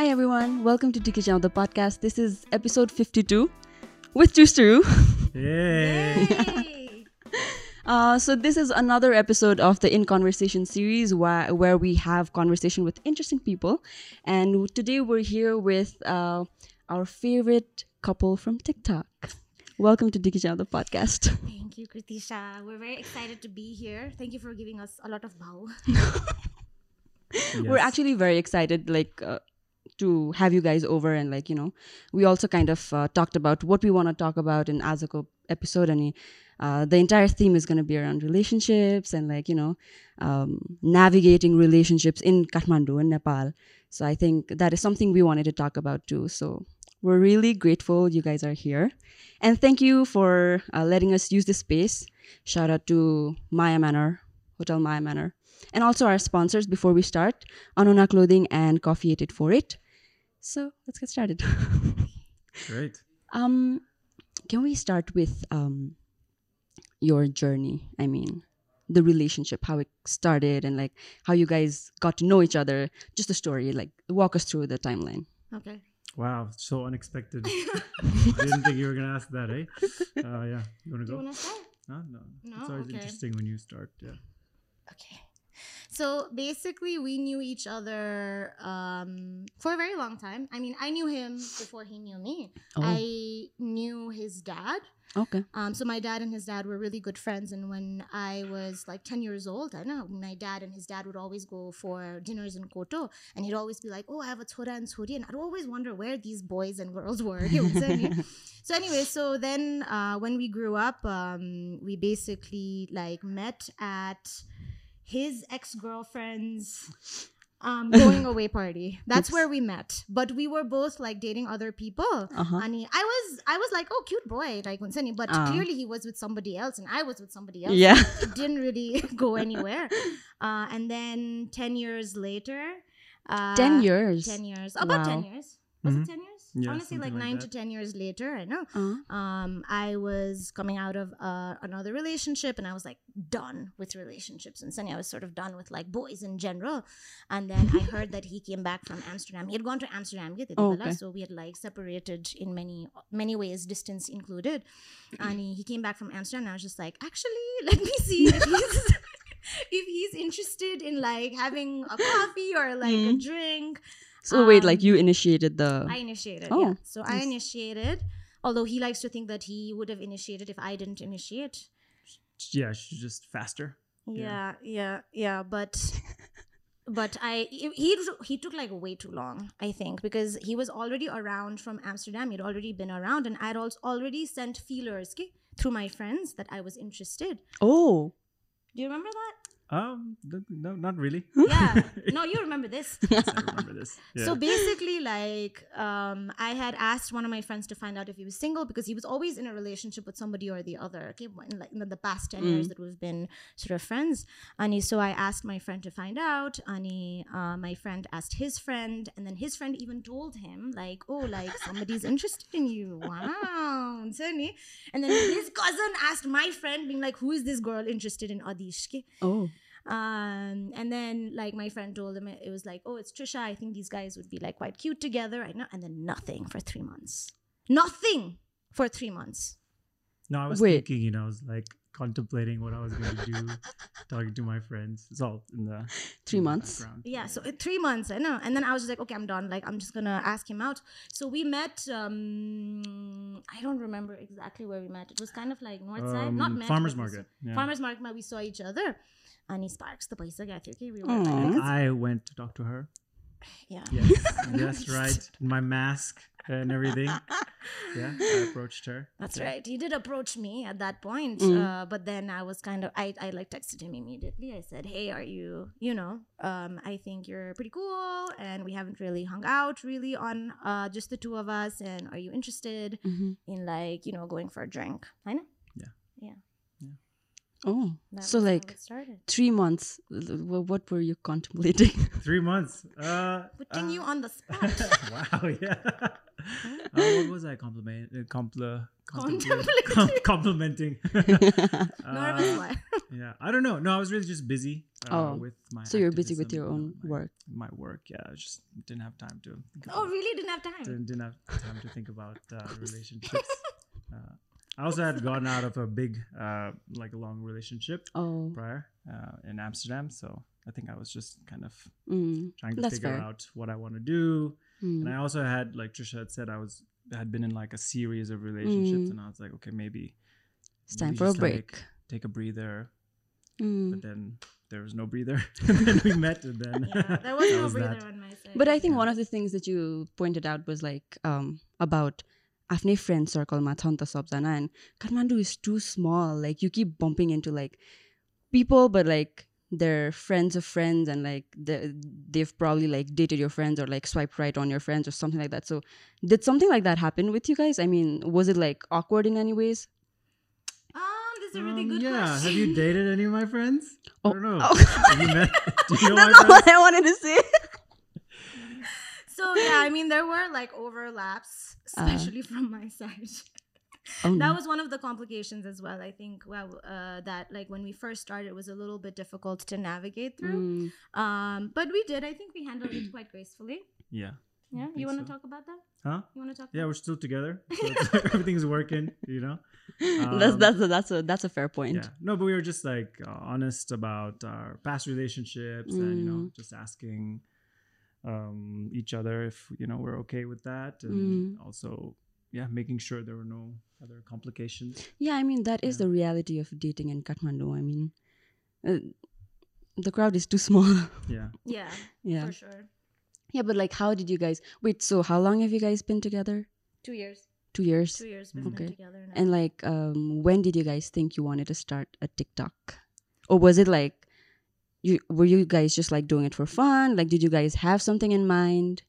Hi everyone, welcome to Tiki the podcast. This is episode 52 with Twosteroo. Yay! Yay! Uh, so this is another episode of the In Conversation series where, where we have conversation with interesting people. And today we're here with uh, our favorite couple from TikTok. Welcome to Tiki the podcast. Thank you, Kritisha. We're very excited to be here. Thank you for giving us a lot of bow. We're actually very excited, like, uh, to have you guys over and like you know we also kind of uh, talked about what we want to talk about in Azuko episode and uh, the entire theme is going to be around relationships and like you know um, navigating relationships in Kathmandu in Nepal. So I think that is something we wanted to talk about too. So we're really grateful you guys are here. And thank you for uh, letting us use this space. Shout out to Maya Manor Hotel Maya Manor. And also our sponsors before we start Anona Clothing and Coffee 8848 so let's get started. Great. um, can we start with um, your journey? I mean, the relationship, how it started, and like how you guys got to know each other. Just a story, like walk us through the timeline. Okay. Wow, so unexpected. I didn't think you were gonna ask that, eh? Uh, yeah, you wanna Do you go? want to start? No, no. No? It's always Okay. interesting when you start. Yeah. Okay. So basically, we knew each other um, for a very long time. I mean, I knew him before he knew me. Oh, I knew his dad. okay. Um, so my dad and his dad were really good friends. And when I was like 10 years old, I know my dad and his dad would always go for dinners in Koto. And he'd always be like, oh, I have a Tora and Suri. And I'd always wonder where these boys and girls were. You know what I'm saying? so anyway, so then uh, when we grew up, um, we basically like met at his ex-girlfriend's um, going away party. That's Oops. where we met. But we were both like dating other people. Uh-huh. I was I was like, oh, cute boy, like Unsani. But Ah. clearly he was with somebody else, and I was with somebody else. Yeah. It didn't really go anywhere. Uh, and then ten years later, uh, 10 years. ten years, about ten years. Was Mhm. it ten years? Yeah, I want to say like like nine that. to ten years later. I know. Uh, Um, I was coming out of uh, another relationship, and I was like done with relationships. And suddenly, I was sort of done with like boys in general. And then I heard that he came back from Amsterdam. He had gone to Amsterdam, Oh, okay. so we had like separated in many many ways, distance included. And he, he came back from Amsterdam, and I was just like, actually, let me see if he's. If he's interested in like having a coffee or like a Mm. drink, so wait, like Um, you initiated the. I initiated. Oh, yeah. So I initiated. Although he likes to think that he would have initiated if I didn't initiate. Yeah, she's just faster. Yeah, yeah, yeah. But but I he he took like way too long. I think because he was already around from Amsterdam. He'd already been around, and I'd also already sent feelers okay, through my friends that I was interested. oh. Do you remember that? Um, no, not really. Yeah. no, you remember this. Yes, I remember this. Yeah. So basically, like, um, I had asked one of my friends to find out if he was single because he was always in a relationship with somebody or the other. Okay, in, like in the past ten years Mm. that we've been sort of friends, and so I asked my friend to find out, and he, uh, my friend asked his friend, and then his friend even told him, like, oh, like somebody's interested in you. Wow, Sunny. And then his cousin asked my friend, being like, who is this girl interested in Adhish? ke? Oh. Um, and then like my friend told him it, it was like, oh, it's Trisha. I think these guys would be like quite cute together. I know. And then nothing for three months. Nothing for three months. no, I was Wait. thinking, you know, I was like contemplating what I was going to do, talking to my friends. It's all in the Three in months? background. Yeah, so three months, I know. And then I was just like, okay, I'm done. Like, I'm just gonna ask him out. So we met. um I don't remember exactly where we met. It was kind of like north side, not Um, met. farmers market. Yeah. Farmers market. We saw each other, and he sparks the paisa gaya thi, okay? We were like, And I went to talk to her. yeah. Yes, that's right. My mask and everything. Yeah, I approached her. That's right. He did approach me at that point, Mm. uh, but then I was kind of I, I like texted him immediately. I said, "Hey, are you you know? Um, I think you're pretty cool, and we haven't really hung out really on uh, just the two of us. And are you interested Mhm. in like you know going for a drink? I know. Oh. That so like three months. Wh- What were you contemplating? Three months. Uh, Putting uh, you on the spot. wow, yeah. Uh, what was I compliment? Uh, compl- Contemplating. com- complimenting. Nervous Uh, yeah, I don't know. No, I was really just busy uh, Oh. with my. so you're busy with your own my- work. My work, yeah. I just didn't have time to. Oh, about- really? Didn't have time. Didn't, didn't have time to think about uh, relationships. I also had gotten out of a big, uh, like a long relationship Oh, prior uh, in Amsterdam, so I think I was just kind of mm, trying to That's figure fair. out what I want to do. mm. And I also had, like Trisha had said, I was had been in like a series of relationships, Mm. and I was like, okay, maybe it's time for a just, like, break. take a breather. Mm. But then there was no breather. and then we met, and then Yeah, there was that no was breather that. on my side. But I think Yeah. one of the things that you pointed out was like um, about आफ्नै friend circleमा छ नि त सबजना and Kathmandu is too small like you keep bumping into like people but like they're friends of friends and like they, they've probably like dated your friends or like swiped right on your friends or something like that so did something like that happen with you guys I mean was it like awkward in any ways Um, this is a really Um, good yeah. question. Have you dated any of my friends? Oh. I don't know. Oh. Have you met? Do you know my that's friends? what I wanted to say So yeah, I mean there were like overlaps, Uh. especially from my side. oh, that no. was one of the complications as well. I think well uh, that like when we first started, it was a little bit difficult to navigate through. Mm. Um, but we did. I think we handled it quite gracefully. Yeah. Yeah, you want to so. talk about that? Huh? You want to talk? Yeah, about we're still together. So everything's working. You know. that's Um, that's a, that's a that's a fair point Yeah. No, but we were just like uh, honest about our past relationships and you know Mm. just asking um each other if you know we're okay with that and Mm. also yeah making sure there were no other complications Yeah, I mean that is Yeah. the reality of dating in Kathmandu. I mean, uh, the crowd is too small. yeah yeah, yeah, for sure. yeah. But like, how did you guys? Wait, so how long have you guys been together? Two years. Two years. Two years we've Okay. together now. And like, um, when did you guys think you wanted to start a TikTok, or was it like, you were you guys just like doing it for fun? Like, did you guys have something in mind?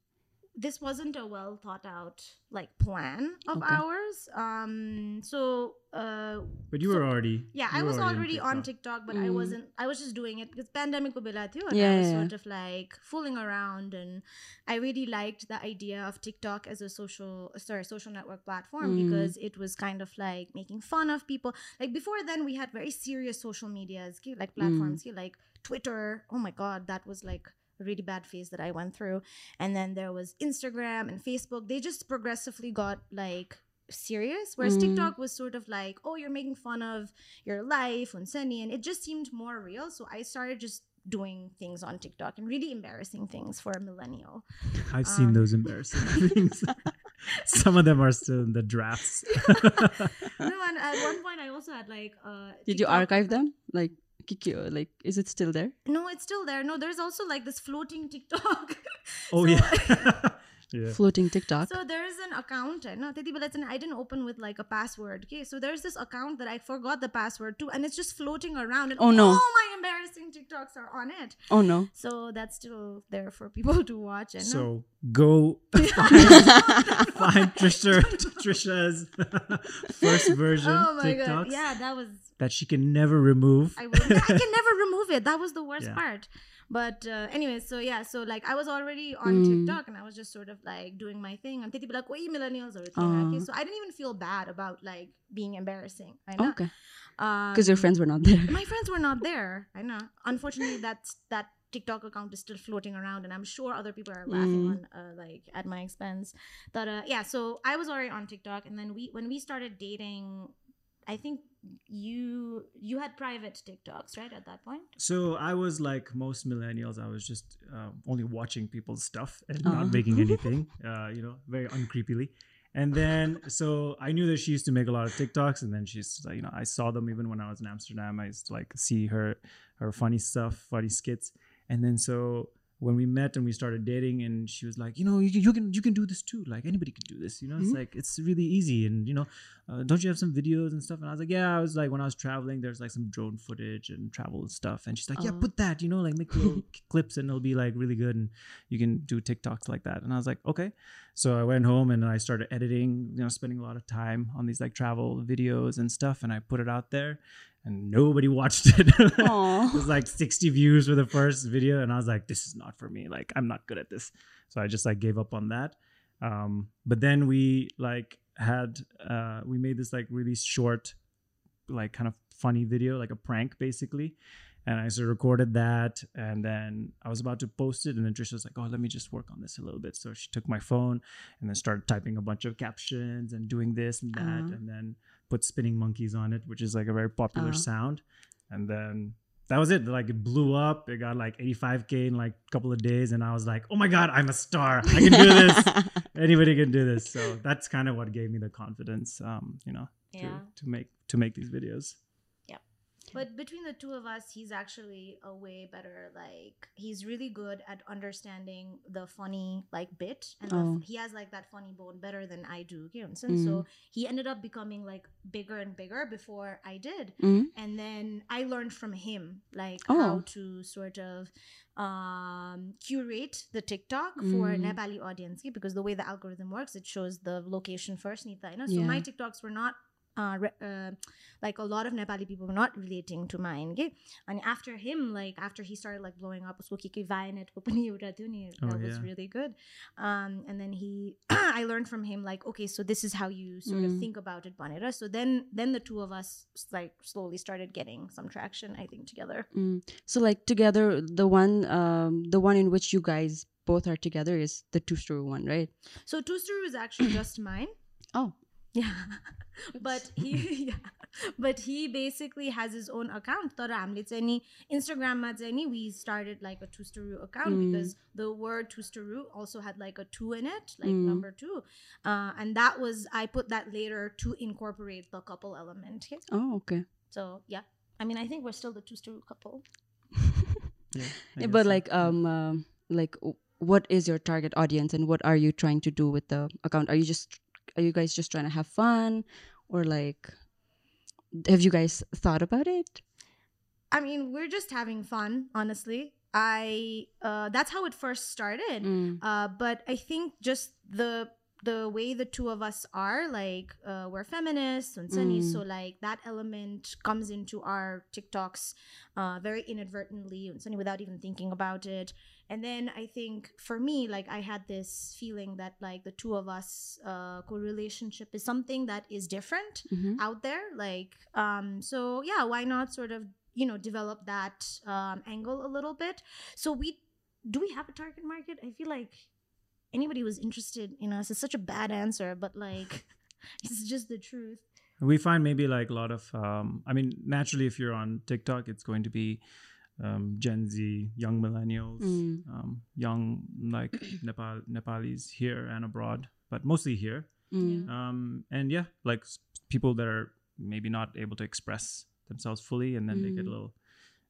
this wasn't a well thought out like plan of Okay. ours. Um, so uh, but you So- were already yeah, I was already on TikTok. TikTok, but I Mm. wasn't. I was just doing it because pandemic ko bila थियो, and Yeah, I was yeah, sort of like fooling around, and I really liked the idea of TikTok as a social, sorry, social network platform Mm. because it was kind of like making fun of people. Like before then, we had very serious social medias, like platforms, ki, like Twitter. Oh my god, that was like a really bad phase that I went through. And then there was Instagram and Facebook. They just progressively got like serious. Whereas Mm. TikTok was sort of like, oh, you're making fun of your life on Sunny, and it just seemed more real. So I started just doing things on TikTok and really embarrassing things for a millennial. i've seen um, those embarrassing things some of them are still in the drafts no, and at one point I also had like uh Did you archive them? Like, Kikyo, like, is it still there? No, it's still there. No, there's also like this floating TikTok. oh So- yeah yeah Floating TikTok. So there's an account, eh, no, but I didn't open with like a password. Okay, so there's this account that I forgot the password to, and it's just floating around, and Oh, no. all my embarrassing TikToks are on it. oh no. So that's still there for people to watch. And so go find Trisha Trisha's first version oh my TikToks god, yeah, that was that she can never remove. I, would, I can never remove it. That was the worst Yeah. part. But uh, anyway, so yeah, so like I was already on Mm. TikTok and I was just sort of like doing my thing. And be like, "Wait, millennials or Uh. okay?" So I didn't even feel bad about like being embarrassing. I know. okay. Um, Because your friends were not there. my friends were not there. I know. Unfortunately, that's that TikTok account is still floating around, and I'm sure other people are laughing Mm. on uh, like at my expense. But uh, yeah, so I was already on TikTok, and then we when we started dating, I think you you had private TikToks right at that point. So I was like most millennials. I was just uh, only watching people's stuff and Oh. not making anything. Uh, you know, very uncreepily. And then so I knew that she used to make a lot of TikToks, and then she's like, you know, I saw them even when I was in Amsterdam. I used to like see her her funny stuff, funny skits. And then so when we met and we started dating, and she was like, you know, you, can- you can you can do this too. Like anybody can do this. You know, it's Mhm. like it's really easy. And you know, uh, don't you have some videos and stuff? And I was like, yeah. I was like, when I was traveling, there's like some drone footage and travel stuff. And she's like, yeah, Oh. put that. You know, like make little clips, and it'll be like really good, and you can do TikToks like that. And I was like, okay. So I went home and I started editing. You know, spending a lot of time on these like travel videos and stuff, and I put it out there. And nobody watched it. it was like 60 views for the first video, and I was like, "This is not for me. Like, I'm not good at this." So I just like gave up on that. Um, but then we like had uh, we made this like really short, like kind of funny video, like a prank basically. And I sort of recorded that, and then I was about to post it, and then Trisha was like, "Oh, let me just work on this a little bit." So she took my phone and then started typing a bunch of captions and doing this and that, Uh-huh. and then put spinning monkeys on it, which is like a very popular Uh-huh. sound. And then that was it. Like it blew up. It got like 85k in like a couple of days, and I was like, "Oh my god, I'm a star! I can do this. Anybody can do this." So that's kind of what gave me the confidence, um, you know, to, Yeah. to make to make these videos. But between the two of us, he's actually a way better. Like he's really good at understanding the funny like bit, and the Oh. he has like that funny bone better than I do. Know, so Mm. he ended up becoming like bigger and bigger before I did, Mm. and then I learned from him like Oh. how to sort of um curate the TikTok for Mm. Nepali audience because the way the algorithm works, it shows the location first. Nita, you know? So my TikToks were not uh, uh, like a lot of Nepali people were not relating to mine. Okay? And after him, like after he started like blowing up, usko oh, that oh, was really good. Um, and then he, I learned from him like, okay, so this is how you sort mm. of think about it, Banera. So then, then the two of us like slowly started getting some traction, I think, together. Mm. So like together, the one, um, the one in which you guys both are together is the Twosteroo one, right? So Twosteroo was actually just mine. Oh Yeah. but he yeah. But he basically has his own account. तर हामीले चाहिँ नि इन्स्टाग्राममा चाहिँ नि we started like a two story account Mm. because the word two story also had like a two in it, like Mm. number two. Uh, and that was I put that later to incorporate the couple element. Okay? oh, okay. So yeah. I mean I think we're still the two story couple. Yeah, I Yeah, guess but so. like, um, um, like, w- what is your target audience, and what are you trying to do with the account? Are you just, are you guys just trying to have fun, or like, have you guys thought about it? I mean, we're just having fun, honestly. I uh, that's how it first started. Mm. Uh, but I think just the the way the two of us are, like uh, we're feminists and sunny, Mm. so like that element comes into our TikToks uh, very inadvertently and sunny without even thinking about it. And then I think for me, like I had this feeling that like the two of us uh, co-relationship is something that is different Mhm. out there like um so yeah why not sort of you know develop that um angle a little bit so we do we have a target market i feel like anybody was interested in us is such a bad answer but like it's just the truth we find maybe like a lot of um, i mean naturally if you're on tiktok it's going to be um, gen z young millennials Mm. um, young like nepal nepalis here and abroad but mostly here Mm. um, and yeah like people that are maybe not able to express themselves fully and then they get a Mm. little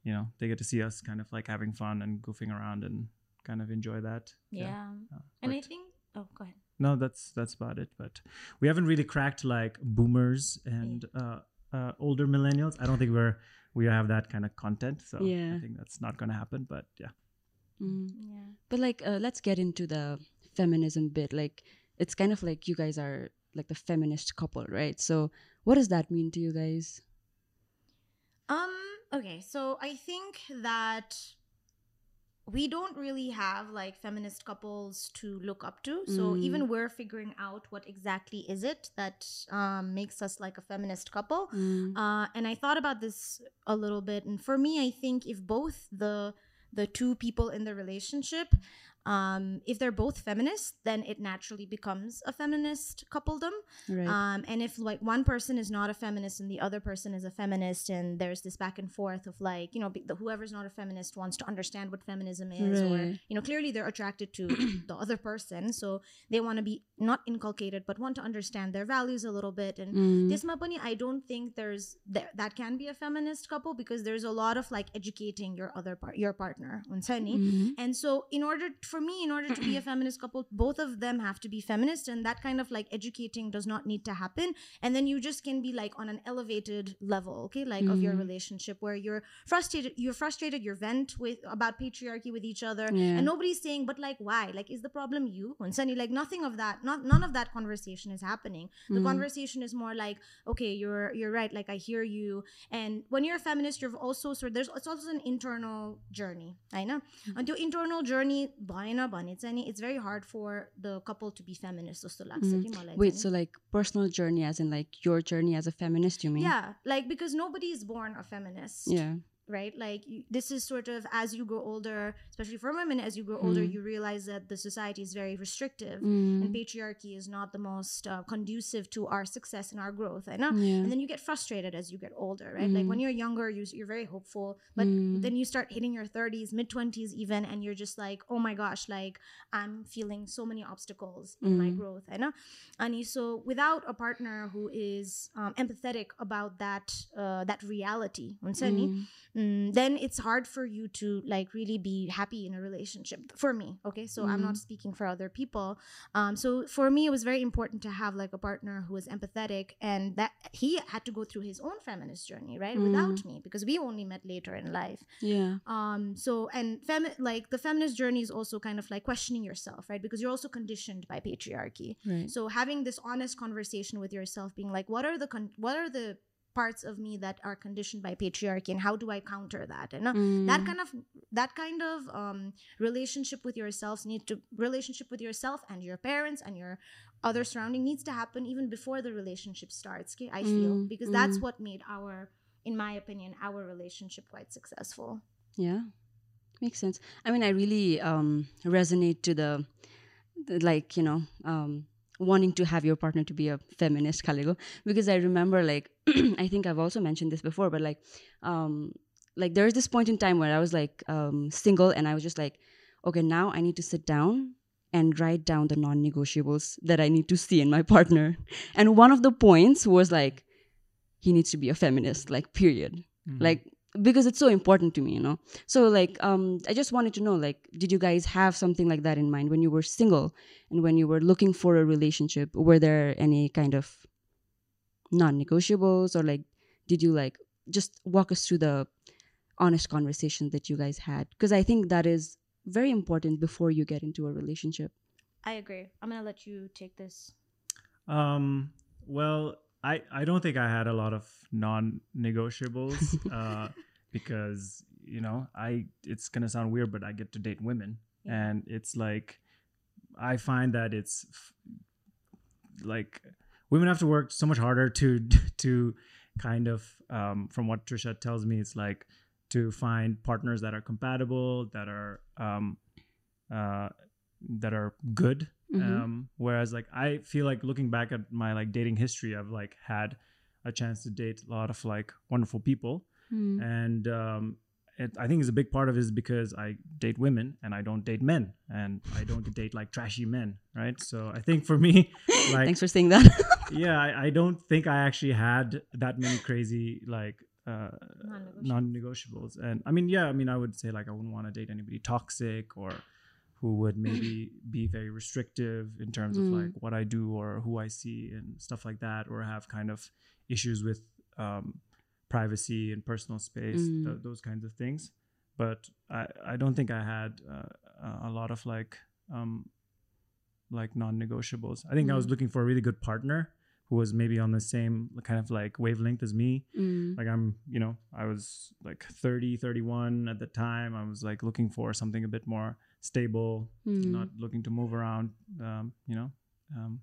you know they get to see us kind of like having fun and goofing around and kind of enjoy that yeah, Uh, and i think oh go ahead no that's that's about it but we haven't really cracked like boomers and uh, uh older millennials i don't think we're we have that kind of content so Yeah. i think that's not going to happen but yeah Mm. yeah But like, uh, let's get into the feminism bit. Like, it's kind of like you guys are like the feminist couple, right? So, what does that mean to you guys? Um, okay, so I think that we don't really have like feminist couples to look up to. So Mm. even we're figuring out what exactly is it that um, makes us like a feminist couple. Mm. Uh, and I thought about this a little bit, and for me, I think if both the the two people in the relationship, um, if they're both feminists, then it naturally becomes a feminist coupledom. Right. Um, and if like one person is not a feminist and the other person is a feminist, and there's this back and forth of like, you know, the, whoever's not a feminist wants to understand what feminism is, right. or you know, clearly they're attracted to the other person, so they want to be not inculcated, but want to understand their values a little bit. And mm. this mapani, I don't think there's that can be a feminist couple because there's a lot of like educating your other part, your partner, on mm-hmm. and so in order to for me, in order to be a feminist couple, both of them have to be feminist, and that kind of like educating does not need to happen. And then you just can be like on an elevated level, okay, like of your Mhm. relationship where you're frustrated, you're frustrated, you're vent with about patriarchy with each other, Yeah. and nobody's saying, but like, why? Like, is the problem you? And Sunny, like, nothing of that, not none of that conversation is happening. The Mm. conversation is more like, okay, you're you're right, like I hear you. And when you're a feminist, you're also sort of, there's it's also an internal journey. I know. And your internal journey भएन भने चाहिँ नि it's very hard for the couple to be feminist जस्तो लाग्छ Mm. कि मलाई Wait, चाहिँ so नि। like personal journey, as in like your journey as a feminist, you mean? yeah like because nobody is born a feminist Yeah. right? Like this is sort of as you grow older, especially for women, as you grow older, mm. you realize that the society is very restrictive, mm. and patriarchy is not the most uh, conducive to our success and our growth. And yeah. and then you get frustrated as you get older, right? Mm. Like when mm. you're younger, you're very hopeful, but mm. then you start hitting your 30s, mid 20s, even, and you're just like, oh my gosh, like I'm feeling so many obstacles in my growth. And uh, and so without a partner who is um, empathetic about that uh, that reality, mm mm, then it's hard for you to like really be happy in a relationship for me okay so i'm not Mhm. speaking for other people um, so for me it was very important to have like a partner who was empathetic and that he had to go through his own feminist journey right Mm. without me because we only met later in life Yeah. um so and femi- like the feminist journey is also kind of like questioning yourself right because you're also conditioned by patriarchy Right. so having this honest conversation with yourself being like what are the con- what are the parts of me that are conditioned by patriarchy and how do i counter that and uh, that Mm. kind of that kind of um, relationship with yourselves need to relationship with yourself and your parents and your other surrounding needs to happen even before the relationship starts okay i feel Mm, because that's mm. what made our in my opinion our relationship quite successful Yeah, makes sense. I mean, I really um, resonate to the, the like you know um, wanting to have your partner to be a feminist, Kaligo, because I remember like I think I've also mentioned this before, but like um, like there is this point in time where I was like um, single and I was just like, okay, now I need to sit down and write down the non-negotiables that I need to see in my partner, and one of the points was like he needs to be a feminist, like period Mhm. like because it's so important to me you know? So like um i just wanted to know like did you guys have something like that in mind when you were single and when you were looking for a relationship? Were there any kind of non-negotiables or like did you like just walk us through the honest conversation that you guys had? Because i think that is very important before you get into a relationship. I agree. I'm gonna let you take this. Um, well, I, I don't think I had a lot of non-negotiables. Uh, because you know I it's gonna sound weird, but I get to date women, Yeah. and it's like I find that it's f- like women have to work so much harder to to kind of um, from what Trisha tells me, it's like to find partners that are compatible, that are um, uh, that are good Mhm. um whereas like i feel like looking back at my like dating history i've like had a chance to date a lot of like wonderful people Hmm. and um it, i think it's a big part of it is because i date women and i don't date men and i don't date like trashy men right so i think for me like thanks for saying that yeah I, I don't think i actually had that many crazy like uh Non-negotiables. non-negotiables and i mean yeah i mean i would say like i wouldn't want to date anybody toxic or who would maybe be very restrictive in terms of Mm. like what i do or who i see and stuff like that or have kind of issues with um privacy and personal space Mm. th- those kinds of things but i i don't think i had uh, a lot of like um like non-negotiables i think i was Mm. looking for a really good partner who was maybe on the same kind of like wavelength as me Mm. like i'm you know i was like 30 31 at the time i was like looking for something a bit more stable Mm. not looking to move around um, you know um,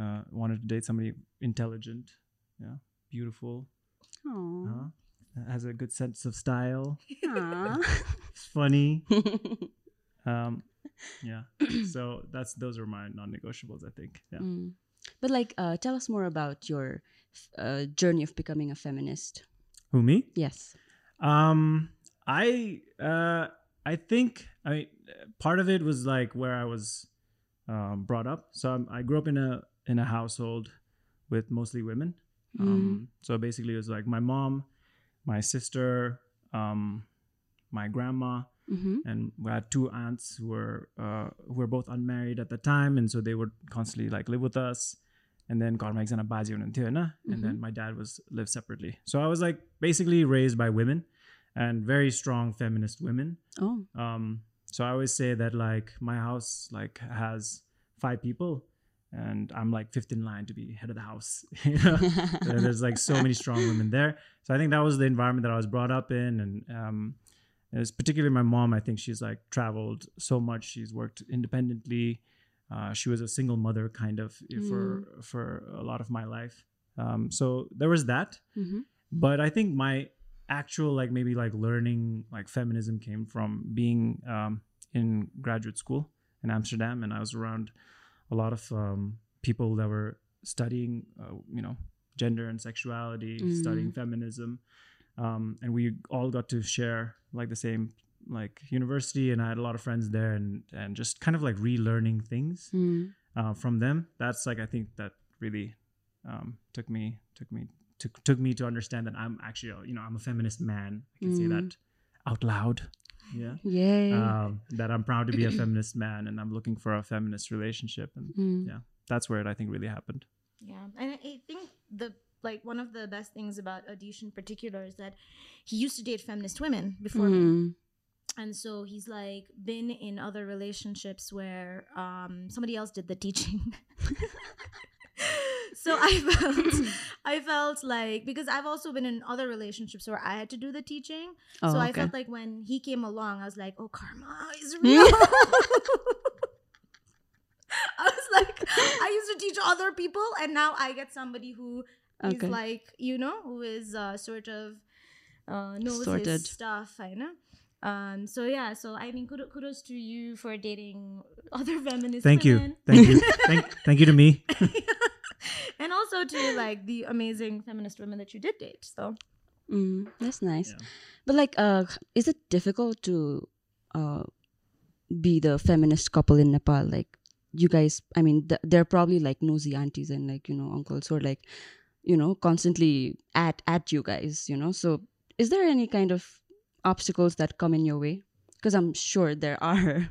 uh, wanted to date somebody intelligent yeah beautiful Aw. uh, has a good sense of style Aw. funny um, yeah so that's those are my non-negotiables i think yeah Mm. But like, uh, tell us more about your uh, journey of becoming a feminist. who me Yes. Um, I uh, I think I mean part of it was like where I was um, brought up. So I'm, I grew up in a in a household with mostly women. Mm. Um, so basically, it was like my mom, my sister, um, my grandma, mm-hmm. and we had two aunts who were uh, who were both unmarried at the time, and so they would constantly like live with us. And then Karma and Abaji and and then mm-hmm. my dad was lived separately. So I was like basically raised by women and very strong feminist women. Oh. Um, so I always say that like my house like has five people and I'm like fifth in line to be head of the house. you know? There's like so many strong women there. So I think that was the environment that I was brought up in, and um, It's particularly my mom. I think she's like traveled so much. She's worked independently. Uh, she was a single mother, kind of, for for a lot of my life. Um, so there was that. Mm-hmm. But I think my actual like maybe like learning like feminism came from being um, in graduate school in Amsterdam, and I was around a lot of um, people that were studying, uh, you know, gender and sexuality, Mm. studying feminism, um, and we all got to share like the same like university, and I had a lot of friends there, and and just kind of like relearning things Mm. uh, from them. That's like I think that really um, took me took me took took me to understand that I'm actually you know I'm a feminist man. I can say Mm. that out loud. Yeah. Yay. Um, that I'm proud to be a feminist man, and I'm looking for a feminist relationship, and Mm. yeah, that's where it I think really happened. Yeah, and I think the like one of the best things about Adhish in particular is that he used to date feminist women before me, Mm. and so he's like been in other relationships where um somebody else did the teaching. so I felt I felt like because I've also been in other relationships where I had to do the teaching. Oh, so I felt like when he came along, I was like, "Oh, karma is real." I was like, I used to teach other people, and now I get somebody who is Okay. like, you know, who is uh, sort of uh, knows Sorted. his stuff. I know. Um. So yeah. So I mean, kudos, kudos to you for dating other feminists. Thank you, thank you, thank thank you to me. and also to like the amazing feminist women that you did date. So Mm, that's nice. Yeah. But like, uh, is it difficult to uh, be the feminist couple in Nepal? Like, you guys, I mean, th- they're probably like nosy aunties and like you know uncles who are like, you know, constantly at at you guys. You know, so is there any kind of obstacles that come in your way? Because I'm sure there are.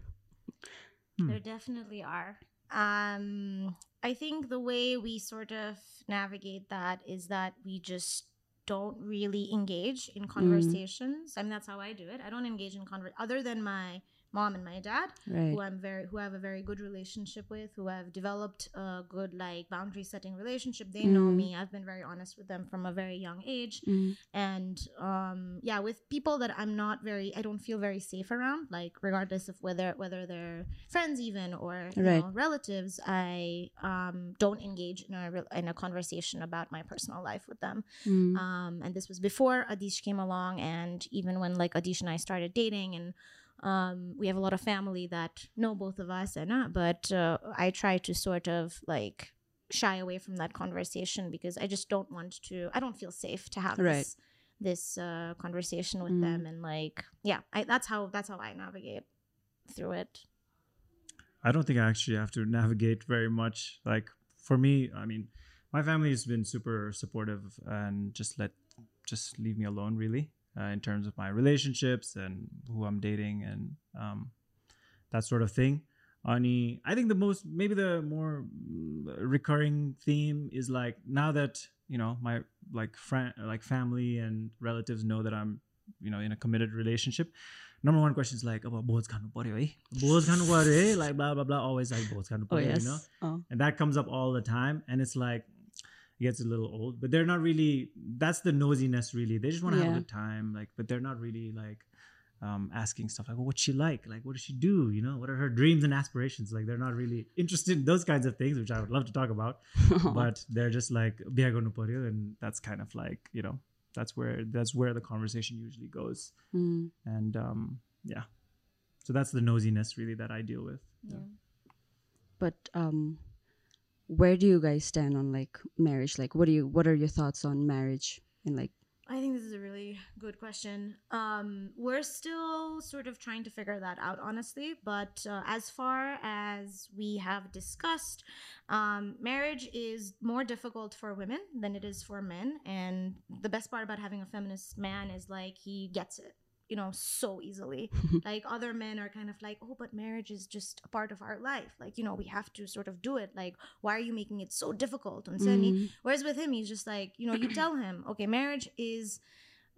Hmm. There definitely are. Um, I think the way we sort of navigate that is that we just don't really engage in mm. conversations. I mean, that's how I do it. I don't engage in conver other than my mom and my dad, right. who I'm very, who I have a very good relationship with, who I've developed a good like boundary setting relationship. They know Mm. me. I've been very honest with them from a very young age Mm, and um yeah with people that i'm not very i don't feel very safe around like regardless of whether whether they're friends even or you Right. know, relatives i um don't engage in a in a conversation about my personal life with them mm, um and this was before adhish came along and even when like adhish and i started dating and um we have a lot of family that know both of us and not, but uh, i try to sort of like shy away from that conversation because i just don't want to i don't feel safe to have Right. this this uh conversation with Mm. them and like yeah I, that's how that's how i navigate through it I don't think I actually have to navigate very much. Like for me, I mean, my family has been super supportive and just let just leave me alone really uh, in terms of my relationships and who I'm dating and um, that sort of thing. Ani, I think the most maybe the more mm, recurring theme is like now that you know my like friend like family and relatives know that I'm you know in a committed relationship. Number one question is like about boys khanu paryo hai, bohs khanu like blah blah blah. Always like boys khanu paryo, oh, yes. you know, oh. and that comes up all the time. And it's like gets a little old but they're not really that's the nosiness really. They just want to have a good time like but they're not really like um, asking stuff like well, what's she like? Like what does she do? You know what are her dreams and aspirations? Like they're not really interested in those kinds of things which i would love to talk about but they're just like biha garnu paryo and that's kind of like you know that's where that's where the conversation usually goes. Mm. and um yeah. So that's the nosiness really that i deal with. Yeah. But um where do you guys stand on like marriage like what do you what are your thoughts on marriage and like I think this is a really good question. Um, we're still sort of trying to figure that out, honestly. But uh, as far as we have discussed, um, marriage is more difficult for women than it is for men. And the best part about having a feminist man is like he gets it, you know, so easily. like other men are kind of like, oh, but marriage is just a part of our life. Like, you know, we have to sort of do it. Like, why are you making it so difficult? And so Mm, Whereas with him, he's just like, you know, you tell him, okay, marriage is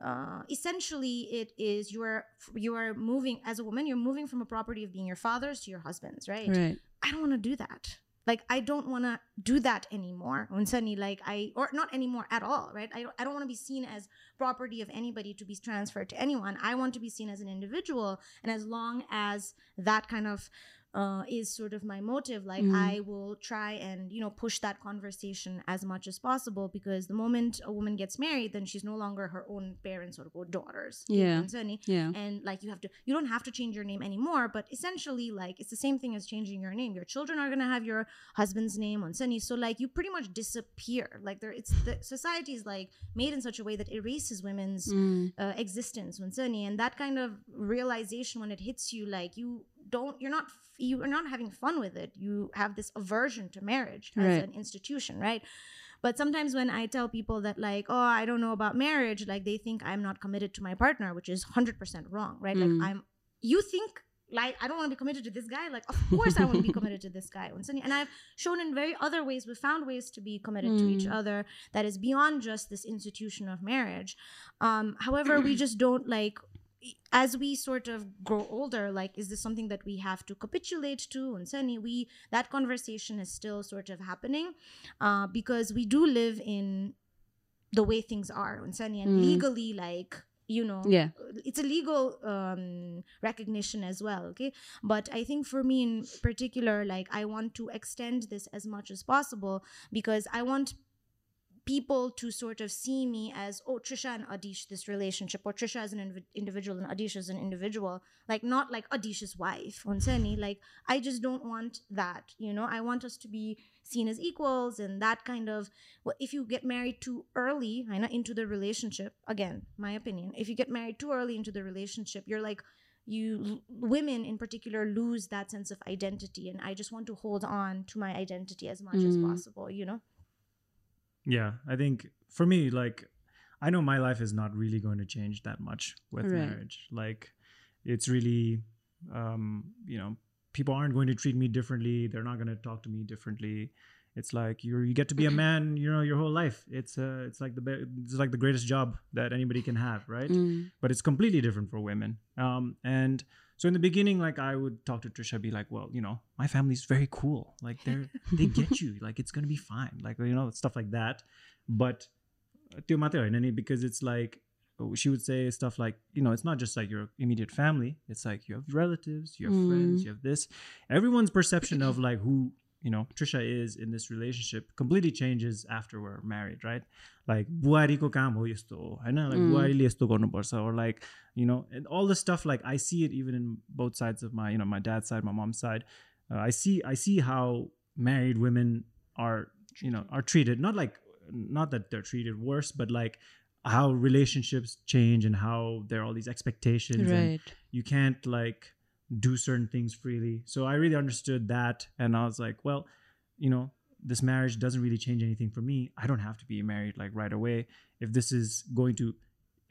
uh, essentially it is you are you are moving as a woman, you're moving from a property of being your father's to your husband's, right? right I don't want to do that. Like I don't want to do that anymore. When suddenly, like I or not anymore at all, right? I don't, I don't want to be seen as property of anybody to be transferred to anyone. I want to be seen as an individual, and as long as that kind of uh, is sort of my motive. Like Mm. I will try and you know push that conversation as much as possible because the moment a woman gets married, then she's no longer her own parents or daughters. Yeah. And Yeah. and like you have to you don't have to change your name anymore but essentially like it's the same thing as changing your name your children are going to have your husband's name on sunny so like you pretty much disappear like there it's the society is like made in such a way that erases women's Mm. uh, existence on sunny and that kind of realization when it hits you like you don't you're not you are not having fun with it you have this aversion to marriage as Right. an institution right but sometimes when i tell people that like oh i don't know about marriage like they think i'm not committed to my partner which is 100% wrong right Mm. like i'm you think like i don't want to be committed to this guy like of course i want to be committed to this guy and and i've shown in very other ways we found ways to be committed to each Mm. other that is beyond just this institution of marriage um however we just don't like as we sort of grow older like is this something that we have to capitulate to and suddenly we that conversation is still sort of happening uh, because we do live in the way things are and suddenly and Mm. legally like you know Yeah. it's a legal um recognition as well okay but i think for me in particular like i want to extend this as much as possible because i want people to sort of see me as oh trisha and adhish this relationship or trisha as an inv- individual and adhish as an individual like not like adhish's wife Onseni. like i just don't want that you know i want us to be seen as equals and that kind of well, if you get married too early I know, into the relationship again my opinion if you get married too early into the relationship you're like you women in particular lose that sense of identity and i just want to hold on to my identity as much as Mm. possible you know Yeah, I think for me, like, I know my life is not really going to change that much with Right. marriage. Like, it's really, um, you know, people aren't going to treat me differently. They're not going to talk to me differently. It's like you you get to be a man, you know, your whole life. It's uh, it's like the be- it's like the greatest job that anybody can have, right? Mm. but it's completely different for women. Um, and so in the beginning, like I would talk to Trisha, be like, well, you know, my family's very cool. Like they're they get you. Like it's gonna be fine. Like you know, stuff like that. But uh, because it's like oh, she would say stuff like, you know, it's not just like your immediate family. It's like you have relatives, you have mm. friends, you have this. Everyone's perception of like who you know Trisha is in this relationship completely changes after we're married, right? Like बुहारीको काम हो यस्तो हो होइन like Mm. बुहारीले यस्तो गर्नुपर्छ or like you know and all the stuff like I see it even in both sides of my you know my dad's side my mom's side uh, I see I see how married women are you know are treated not like not that they're treated worse but like how relationships change and how there are all these expectations and Right. you can't like do certain things freely. So I really understood that. And I was like, well, you know, this marriage doesn't really change anything for me. I don't have to be married like right away. If this is going to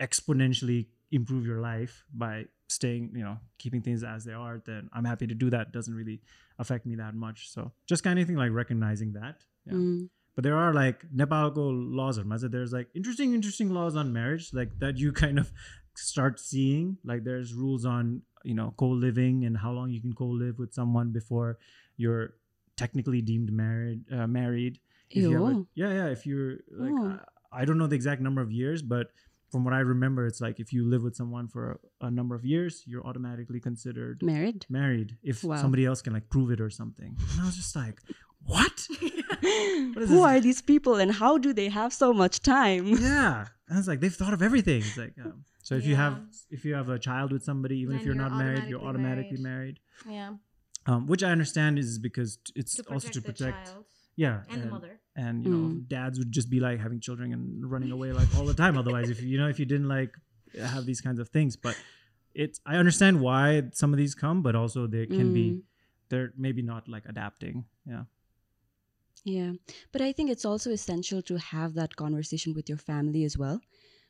exponentially improve your life by staying, you know, keeping things as they are, then I'm happy to do that. It doesn't really affect me that much. So just kind of thing like recognizing that. Yeah. Mm. But there are like Nepalco laws or there's like interesting, interesting laws on marriage, like that you kind of start seeing. Like there's rules on, you know, co-living and how long you can co-live with someone before you're technically deemed married. Uh, married. If you a- yeah, yeah. If you're like, Oh. I, I don't know the exact number of years, but from what I remember, it's like if you live with someone for a, a number of years, you're automatically considered Married. married if Wow. somebody else can like prove it or something. And I was just like, what? Who this? are these people and how do they have so much time? yeah and it's like they've thought of everything it's like um, so if you have if you have a child with somebody even if you're you're not married you're automatically automatically married, yeah. Um, which i understand is because it's to also protect to the protect child yeah and the mother. and you know Mm. dads would just be like having children and running away like all the time. Otherwise if you you know if you didn't like have these kinds of things. But it's i understand why some of these come but also they can be Mm. they're maybe not like adapting. Yeah. Yeah. But I think it's also essential to have that conversation with your family as well.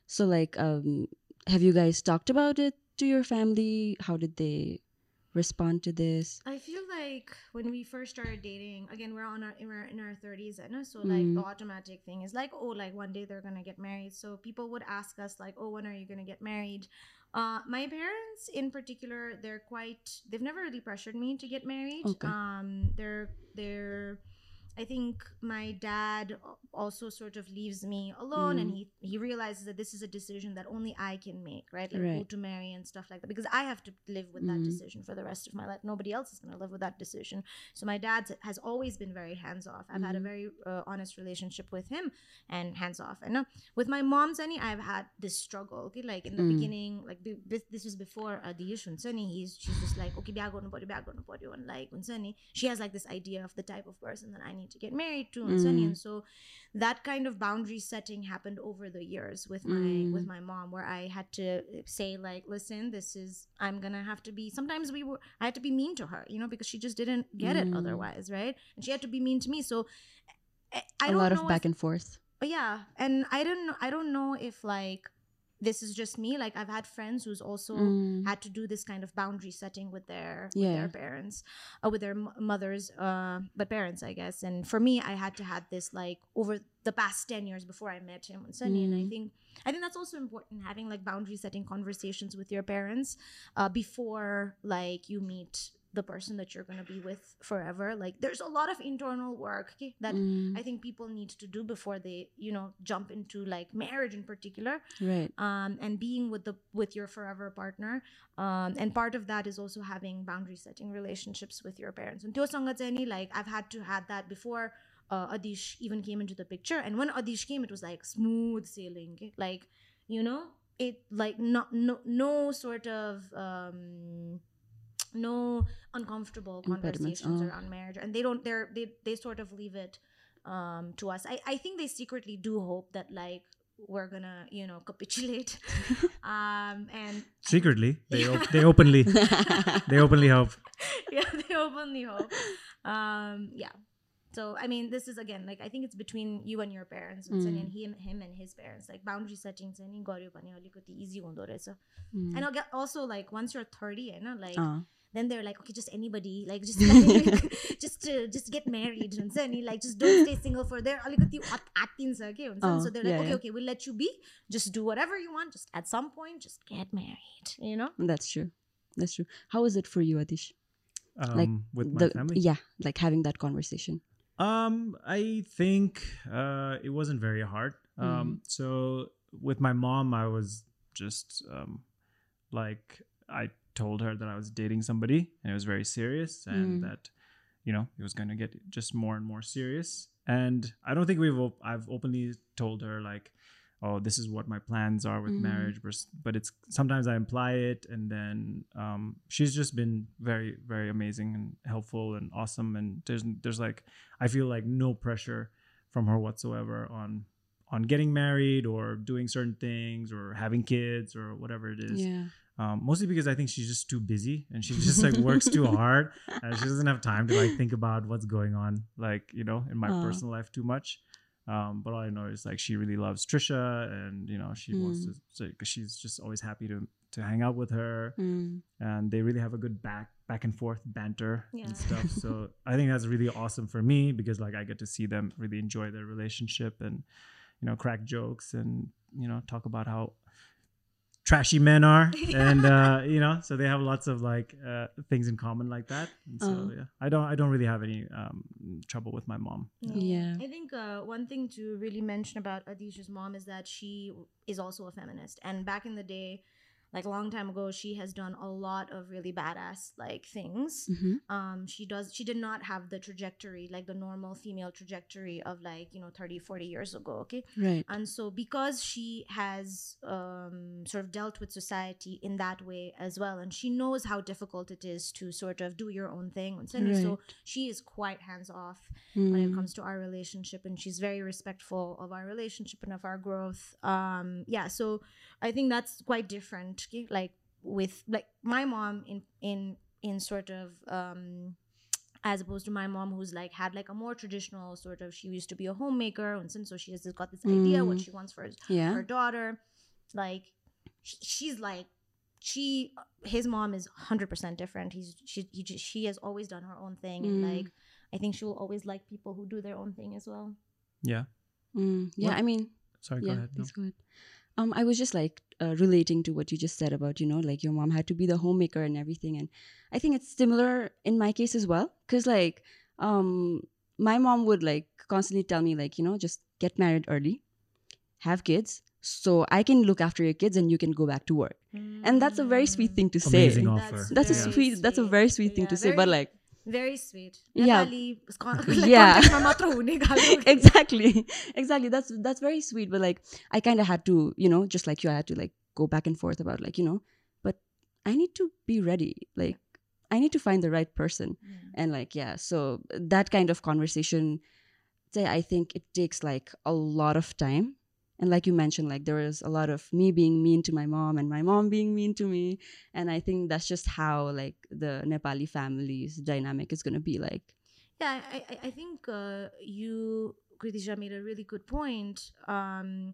So like um have you guys talked about it to your family? How did they respond to this? I feel like when we first started dating, again, we're on our we're in our thirties, and so like Mm. the automatic thing is like, oh, like one day they're gonna get married. So people would ask us like, oh, when are you gonna get married? Uh, my parents, in particular, they're quite. They've never really pressured me to get married. Okay. Um, they're they're I think my dad also sort of leaves me alone, and Mm. he he realizes that this is a decision that only I can make, right? Like who to marry and stuff like that, because I have to live with that Mm. decision for the rest of my life. Nobody else is going to live with that decision. So my dad has always been very hands off. I've had a Mhm. very uh, honest relationship with him and hands off. And uh, with my mom, Sunny, I've had this struggle. Okay, like in the Mm. beginning, like be- this, this was before uh, the issue. Sunny, he's she's just like, okay, biya garnu paryo, biya garnu paryo. and like when Sunny, she has like this idea of the type of person that I need to get married to, and Mm. and so that kind of boundary setting happened over the years with my Mm. with my mom, where I had to say like, listen, this is I'm gonna have to be. Sometimes we were I had to be mean to her, you know, because she just didn't get it Mm. otherwise, right? And she had to be mean to me. So I, I a don't lot know of if- back and forth. but yeah, and I don't know. I don't know if like this is just me. Like I've had friends who's also Mm. had to do this kind of boundary setting with their with their parents, uh, with their m- mothers, uh, but parents, I guess. And for me, I had to had this like over the past ten years before I met him and Sunny. And I Mm. think I think that's also important having like boundary setting conversations with your parents uh, before like you meet the person that you're gonna be with forever. Like there's a lot of internal work okay, that Mm. I think people need to do before they, you know, jump into like marriage in particular, right. um, and being with the with your forever partner. Um, and part of that is also having boundary setting relationships with your parents. And any like I've had to had that before uh, Adhish even came into the picture. And when Adhish came, it was like smooth sailing, like you know, it like not no no sort of um no uncomfortable conversations oh. around marriage and they don't they're they, they sort of leave it um to us i i think they secretly do hope that like we're gonna you know capitulate um and secretly they, yeah. op- they openly they openly hope yeah they openly hope um yeah so i mean this is again like i think it's between you and your parents mm. and him him and his parents like boundary setting easy mm. and also like once you're 30 you know like uh-huh. Then they're like, okay, just anybody, like just like, just just get married, and like just don't stay single for there. Oh, so they're like, yeah, okay, okay, we'll let you be. Just do whatever you want. Just at some point, just get married. You know. That's true. That's true. How is it for you, Adhish? Um, like with my the, family. Yeah, like having that conversation. Um, I think uh, it wasn't very hard. Um, mm. so with my mom, I was just um, like I told her that I was dating somebody, and it was very serious, and Mm. that you know it was going to get just more and more serious. And I don't think we've op- I've openly told her like, oh, this is what my plans are with Mm. marriage, but but it's sometimes I imply it, and then um, she's just been very very amazing and helpful and awesome, and there's there's like I feel like no pressure from her whatsoever on on getting married or doing certain things or having kids or whatever it is. Yeah. Um, mostly because I think she's just too busy and she just like works too hard and she doesn't have time to like think about what's going on like you know in my Aw. personal life too much. Um, but all I know is like she really loves Trisha and you know she wants Mm. to so, cause she's just always happy to to hang out with her Mm. and they really have a good back back and forth banter Yeah. and stuff. so I think that's really awesome for me because like I get to see them really enjoy their relationship and you know crack jokes and you know talk about how trashy men are and uh you know so they have lots of like uh things in common like that and so Uh-huh. yeah i don't i don't really have any um trouble with my mom No. Yeah. I think uh, one thing to really mention about adhish's mom is that she is also a feminist. And back in the day, like a long time ago, she has done a lot of really badass like things. Mhm. Um, she does. She did not have the trajectory, like the normal female trajectory of like you know 30, 40 years ago. Okay, Right. and so because she has um, sort of dealt with society in that way as well, and she knows how difficult it is to sort of do your own thing. And so she is quite hands off when it Mm. comes to our relationship and she's very respectful of our relationship and of our growth um yeah so i think that's quite different okay? like with like my mom in in in sort of um as opposed to my mom who's like had like a more traditional sort of she used to be a homemaker and since so she has got this idea what Mm. she wants for Yeah. her daughter like she's like she his mom is 100% different he's she he just, she has always done her own thing and Mm. like i think she will always like people who do their own thing as well yeah Mm. Yeah. What- I mean, sorry go yeah. ahead no. Go ahead. Um, I was just like uh, relating to what you just said about you know like your mom had to be the homemaker and everything, and I think it's similar in my case as well. Cause like um my mom would like constantly tell me like you know just get married early have kids so i can look after your kids and you can go back to work and that's a very sweet thing to say offer. That's that's a very sweet that's a very sweet thing Yeah, to say but like very sweet. Yeah. Yeah. exactly. Exactly. That's that's very sweet but like i kind of had to you know just like you i had to like go back and forth about like you know but i need to be ready. Like i need to find the right person. Yeah. and like yeah so that kind of conversation say i think it takes like a lot of time and like you mentioned like there was a lot of me being mean to my mom and my mom being mean to me and i think that's just how like the nepali family's dynamic is going to be like Yeah, I, I, think uh, you, Kritisha, made a really good point. Um,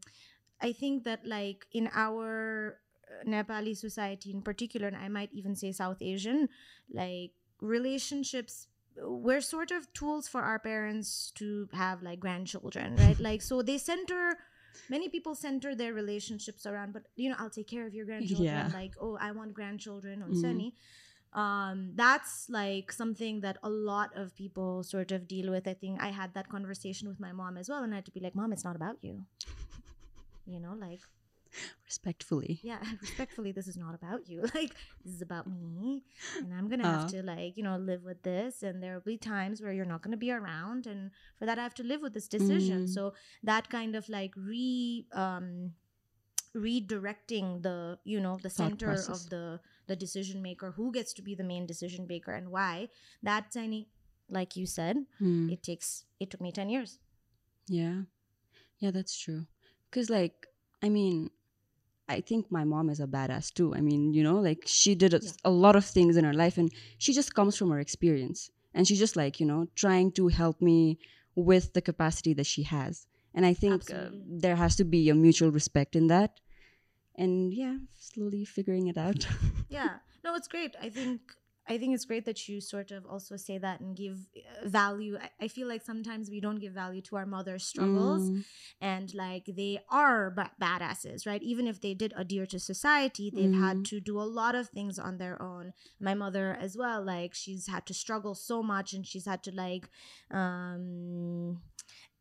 I think that, like, in our uh, Nepali society in particular, and I might even say South Asian, like, relationships, we're sort of tools for our parents to have, like, grandchildren, right? like, so they center. Many people center their relationships around, but you know, I'll take care of your grandchildren. Yeah. Like, oh, I want grandchildren on Mhm. Sunny um that's like something that a lot of people sort of deal with i think i had that conversation with my mom as well and i had to be like mom it's not about you you know like respectfully yeah respectfully this is not about you like this is about me and i'm gonna have Uh. to like you know live with this and there will be times where you're not gonna be around and for that i have to live with this decision Mm. so that kind of like re um redirecting the you know the Thought center process. of the the decision maker who gets to be the main decision maker and why that's any like you said Hmm. it takes it took me 10 years Yeah. Yeah, that's true. Cuz like I mean I think my mom is a badass too. I mean, you know, like she did a, Yeah. a lot of things in her life and she just comes from her experience and she's just like, you know, trying to help me with the capacity that she has. And I think uh, there has to be a mutual respect in that. And yeah, slowly figuring it out. yeah no it's great i think i think it's great that you sort of also say that and give uh, value. I, I feel like sometimes we don't give value to our mother's struggles Mm, and like they are ba- badasses right? Even if they did adhere to society they've had Mhm. to do a lot of things on their own. My mother as well like she's had to struggle so much and she's had to like um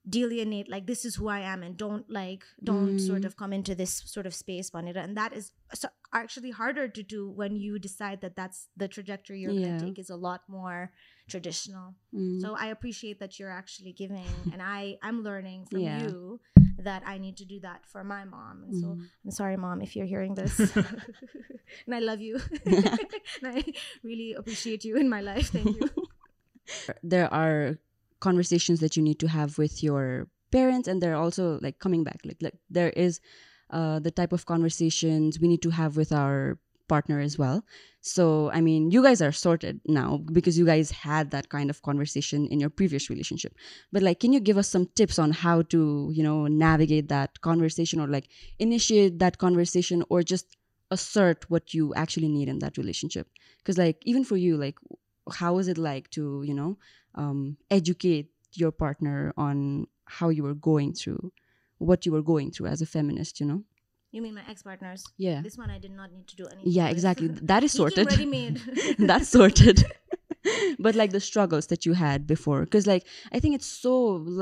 delineate like this is who i am and don't like don't sort Mm. of come into this sort of space Banita. and that is so actually harder to do when you decide that that's the trajectory you're Yeah. going to take is a lot more traditional mm. so i appreciate that you're actually giving and i i'm learning from Yeah. you that i need to do that for my mom and so Mm. i'm sorry mom if you're hearing this and i love you and i really appreciate you in my life thank you there are conversations that you need to have with your parents and they're also like coming back. Like, like there is uh, the type of conversations we need to have with our partner as well. So i mean you guys are sorted now because you guys had that kind of conversation in your previous relationship. But like can you give us some tips on how to you know navigate that conversation or like initiate that conversation or just assert what you actually need in that relationship? Because like even for you like how is it like to you know um, educate your partner on how you were going through what you were going through as a feminist you know? You mean my ex-partners? Yeah. This one i did not need to do anything yeah with. exactly. That is sorted. ready-made. That's sorted. But like the struggles that you had before. Because like i think it's so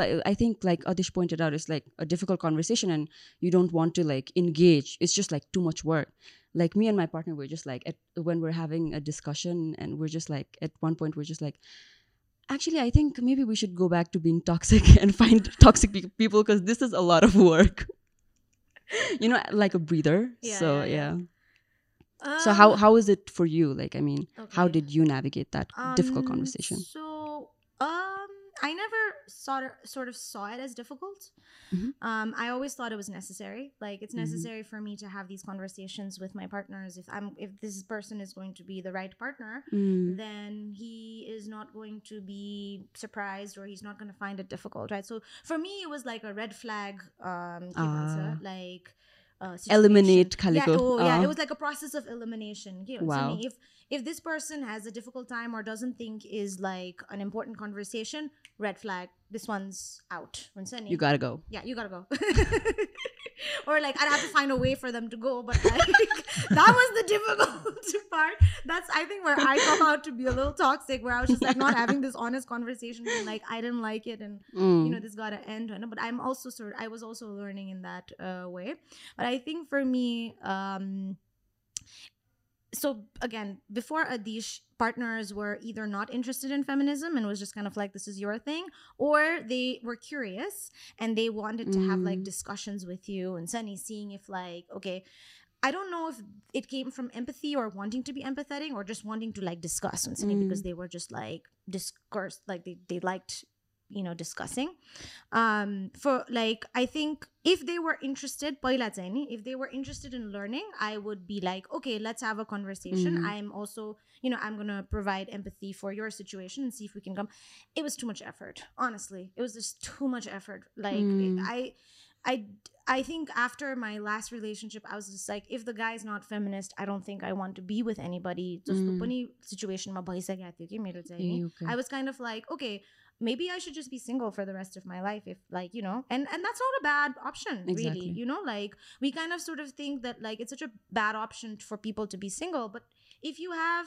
like i think like adhish pointed out it's like a difficult conversation and you don't want to like engage. It's just like too much work. Like me and my partner we're just like at, when we're having a discussion and we're just like at one point we're just like actually i think maybe we should go back to being toxic and find toxic pe- people because this is a lot of work. You know like a breather. Yeah, so yeah, yeah. yeah. So how Um, how is it for you? Like i mean how did you navigate that difficult Um, conversation? So, um, I never saw sort of saw it as difficult. Mm-hmm. Um, I always thought it was necessary. Like it's mm-hmm. necessary mm-hmm. for me to have these conversations with my partners. If I'm if this person is going to be the right partner, mm. then he is not going to be surprised or he's not going to find it difficult, right? So for me, it was like a red flag. Um, uh. like uh, eliminate Khaligo. Yeah, oh, yeah, it was oh. like a process of elimination. You know, wow. If if this person has a difficult time or doesn't think is like an important conversation, red flag. This one's out. You gotta go. Yeah, you gotta go. or like I'd have to find a way for them to go. But like, that was the difficult part. That's I think where I come out to be a little toxic, where I was just like not having this honest conversation and like I didn't like it and Mm. you know this got to end but i'm also sort i was also learning in that uh, way but i think for me um so again before adhish partners were either not interested in feminism and was just kind of like this is your thing or they were curious and they wanted to have like Mm. discussions with you and sunny seeing if like okay I don't know if it came from empathy or wanting to be empathetic or just wanting to like discuss and Sunny Mm. because they were just like discourse like they, they liked you know discussing um for like i think if they were interested if they were interested in learning i would be like okay let's have a conversation mm-hmm. i'm also you know i'm gonna provide empathy for your situation and see if we can come it was too much effort honestly it was just too much effort like mm. i i I think after my last relationship, I was just like, if the guy's not feminist, I don't think I want to be with anybody. Mm. I was kind of like, okay, maybe I should just be single for the rest of my life if like, you know, and and that's not a bad option really. Exactly. You know, like we kind of sort of think that like it's such a bad option for people to be single, but if you have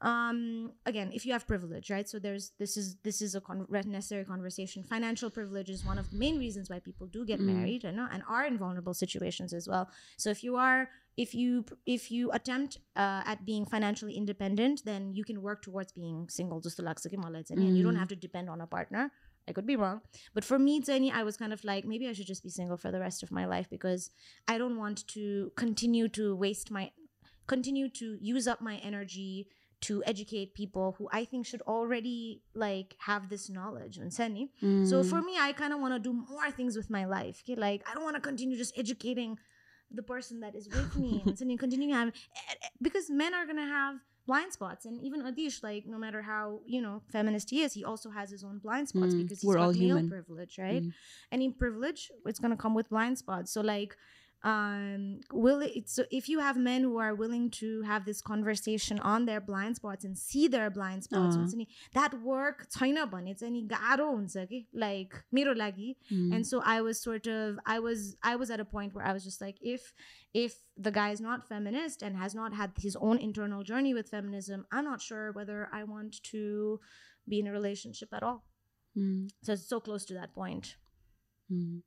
um again if you have privilege right so there's this is this is a con- necessary conversation financial privilege is one of the main reasons why people do get Mm. married you know, and are in vulnerable situations as well so if you are if you if you attempt uh, at being financially independent then you can work towards being single just to mm. and you don't mm. have to depend on a partner I could be wrong. But for me, Jenny, I was kind of like, maybe I should just be single for the rest of my life because I don't want to continue to waste my continue to use up my energy to educate people who I think should already like have this knowledge and mm. So for mm. me, I kind of want to do more things with my life. Okay? Like I don't want to continue just educating the person that is with me and Sani continue to have because men are gonna have blind spots and even Adhish, like no matter how you know feminist he is, he also has his own blind spots Mm, because he's we're got all male human. privilege, right? Mm. Any privilege, it's gonna come with blind spots. So like um will it so if you have men who are willing to have this conversation on their blind spots and see their blind spots अँ. हुन्छ नि that work छैन भने चाहिँ नि गाह्रो हुन्छ कि like मेरो लागि Mm. and so i was sort of i was i was at a point where i was just like if if the guy is not feminist and has not had his own internal journey with feminism i'm not sure whether i want to be in a relationship at all Mm. so it's so close to that point Mm.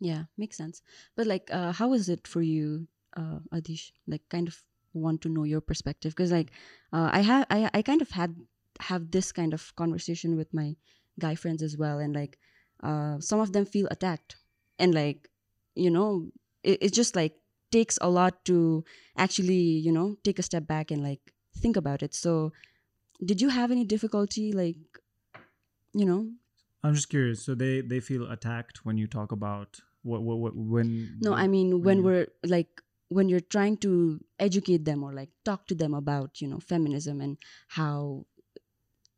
Yeah, makes sense. But like, uh, how is it for you, uh, Adhish? Like, kind of want to know your perspective because, like, uh, I have, I, I kind of had have this kind of conversation with my guy friends as well, and like, uh, some of them feel attacked, and like, you know, it, it just like takes a lot to actually, you know, take a step back and like think about it. So, did you have any difficulty, like, you know, I'm just curious. So they they feel attacked when you talk about what what, what when No, I mean when you- we're like when you're trying to educate them or like talk to them about you know feminism and how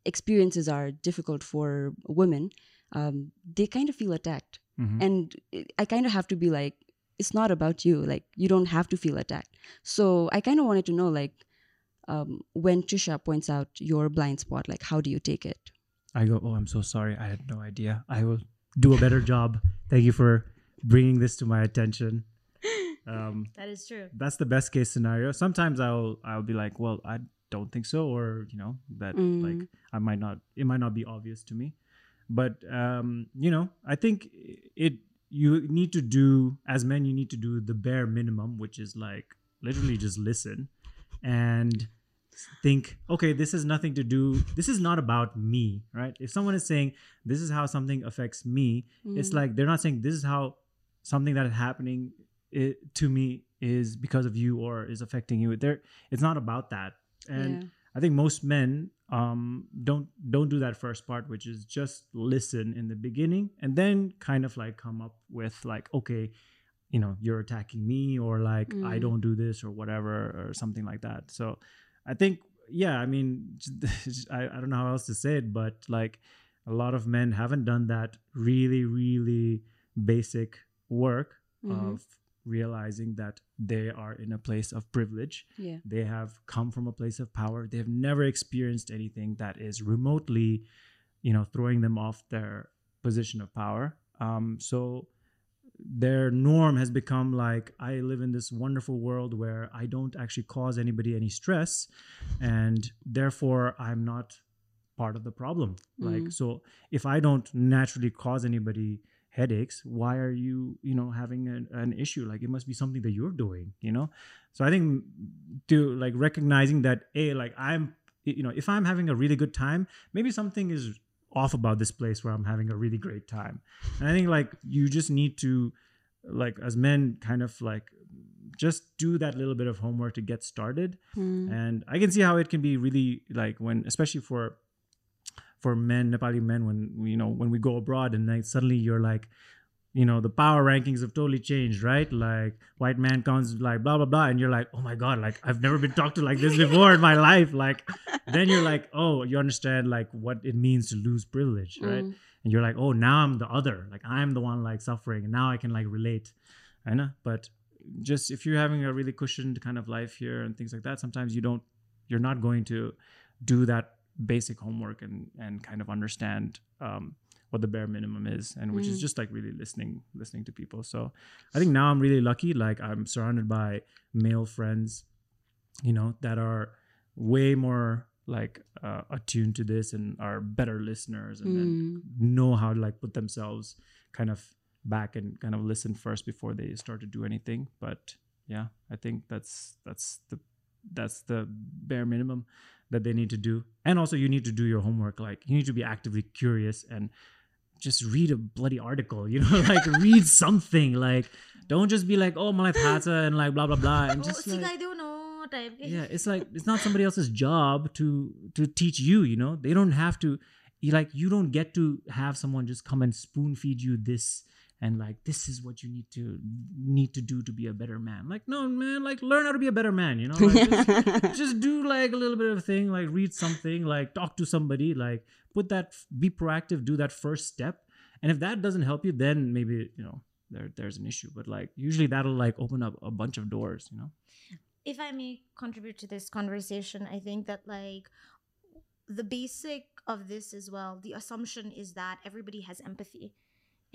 experiences are difficult for women, um, they kind of feel attacked, Mhm. and I- I kind of have to be like, it's not about you. Like you don't have to feel attacked. So I kind of wanted to know like um, when Trisha points out your blind spot, like how do you take it? I go, oh, I'm so sorry. I had no idea. I will do a better job. Thank you for bringing this to my attention. Um, that is true that's the best case scenario. Sometimes I'll I'll be like, well, I don't think so, or you know that Mm. like I might not. It might not be obvious to me, but um, you know, I think it. You need to do as men. You need to do the bare minimum, which is like literally just listen and think okay this has nothing to do this is not about me right if someone is saying this is how something affects me it's Mm. like they're not saying this is how something that is happening i to me is because of you or is affecting you there it's not about that and yeah. i think most men um don't don't do that first part which is just listen in the beginning and then kind of like come up with like okay you know you're attacking me or like i Mm. don't do this or whatever or something like that so i think yeah i mean I, I don't know how else to say it but like a lot of men haven't done that really really basic work Mhm. of realizing that they are in a place of privilege yeah. they have come from a place of power they have never experienced anything that is remotely you know throwing them off their position of power um, so their norm has become like I live in this wonderful world where I don't actually cause anybody any stress, and therefore I'm not part of the problem. Like Mm. so, if I don't naturally cause anybody headaches, why are you you know having an, an issue? Like it must be something that you're doing, you know. So I think to like recognizing that a like I'm you know if I'm having a really good time, maybe something is off about this place where I'm having a really great time. And I think like you just need to like as men kind of like just do that little bit of homework to get started Mm. and i can see how it can be really like when especially for for men nepali men when you know when we go abroad and then suddenly you're like you know the power rankings have totally changed right? Like white man comes like blah blah blah and you're like oh my god like i've never been talked to like this before in my life. Like then you're like oh you understand like what it means to lose privilege right? Mm. and you're like oh now i'm the other. Like i'm the one like suffering and now i can like relate. I know but just if you're having a really cushioned kind of life here and things like that sometimes you don't you're not going to do that basic homework and and kind of understand um, what the bare minimum is and which is Mm. just like really listening listening to people so i think now i'm really lucky like i'm surrounded by male friends you know that are way more like uh, attuned to this and are better listeners and then Mm. know how to like put themselves kind of back and kind of listen first before they start to do anything but yeah i think that's that's the that's the bare minimum that they need to do and also you need to do your homework like you need to be actively curious and just read a bloody article, you know, like read something. Like don't just be like, oh my life hata and like blah blah blah. And just like, yeah, it's like it's not somebody else's job to to teach you, you know. They don't have to like you don't get to have someone just come and spoon feed you this and like this is what you need to need to do to be a better man. Like no man like learn how to be a better man you know? Like, just, just do like a little bit of thing like read something like talk to somebody like put that be proactive do that first step. And if that doesn't help you then maybe you know there there's an issue. But like usually that'll like open up a bunch of doors you know? If I may contribute to this conversation, I think that like the basic of this as well, the assumption is that everybody has empathy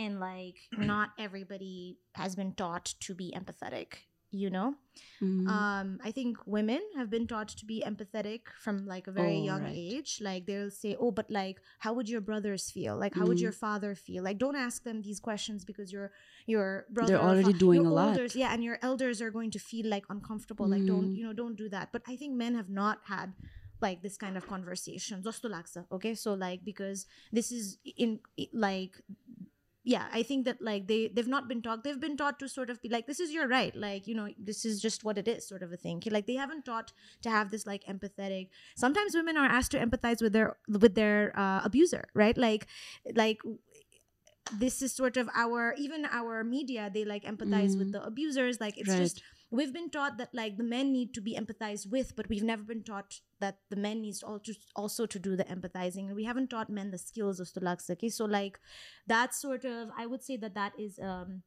and like not everybody has been taught to be empathetic you know? Mm-hmm. um i think women have been taught to be empathetic from like a very oh, young right. age. Like they'll say oh but like how would your brothers feel? Like how mm-hmm. would your father feel? Like don't ask them these questions because your your brother they're already fa- doing a elders, lot yeah and your elders are going to feel like uncomfortable. Mm-hmm. like don't mm-hmm. you know don't do that. But i think men have not had like this kind of conversation. Okay? So like because this is in like yeah i think that like they they've not been taught they've been taught to sort of be like this is your right like you know this is just what it is sort of a thing like they haven't taught to have this like empathetic sometimes women are asked to empathize with their with their uh, abuser right like like this is sort of our even our media they like empathize with Mm. the abusers like it's Right. just we've been taught that like the men need to be empathized with but we've never been taught that the men needs also also to do the empathizing. And we haven't taught men the skills of stulaksaki so like that sort of i would say that that is um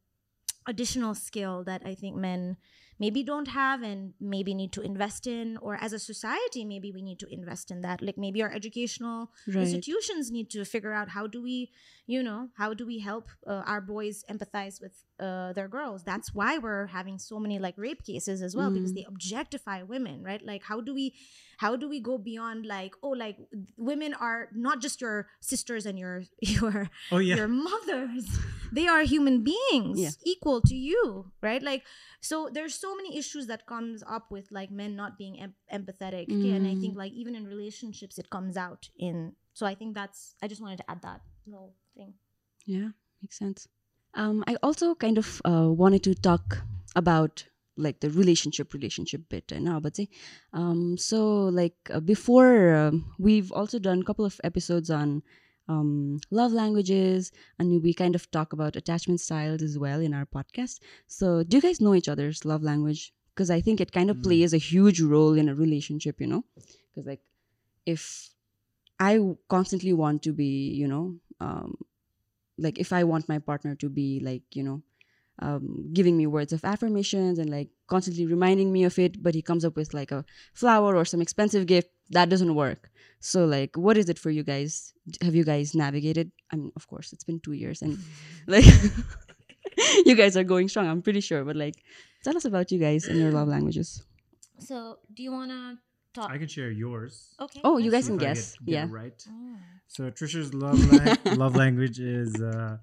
additional skill that i think men maybe don't have and maybe need to invest in or as a society maybe we need to invest in that like maybe our educational right. institutions need to figure out how do we you know how do we help uh, our boys empathize with uh, their girls that's why we're having so many like rape cases as well because Mm. they objectify women right like how do we how do we go beyond like oh like women are not just your sisters and your your oh yeah your mothers they are human beings Yeah. equal to you right like so there's so many issues that comes up with like men not being em- empathetic okay? and i Mm. think like even in relationships it comes out in so i think that's i just wanted to add that little thing Yeah, makes sense. Um, I also kind of uh, wanted to talk about like the relationship relationship bit and now but say um so like uh, before um, we've also done a couple of episodes on um love languages and we kind of talk about attachment styles as well in our podcast. So do you guys know each other's love language? Because i think it kind of Mm. plays a huge role in a relationship you know? Because like if i constantly want to be you know um like if i want my partner to be like you know um, giving me words of affirmations and like constantly reminding me of it but he comes up with like a flower or some expensive gift that doesn't work so like what is it for you guys have you guys navigated i mean of course it's been two years and like you guys are going strong. I'm pretty sure. But like, tell us about you guys and your love languages. So, do you want to talk? I can share yours. okay. Oh, you guys can guess. get- get yeah. right. Oh. So Trisha's love lang- love language is uh,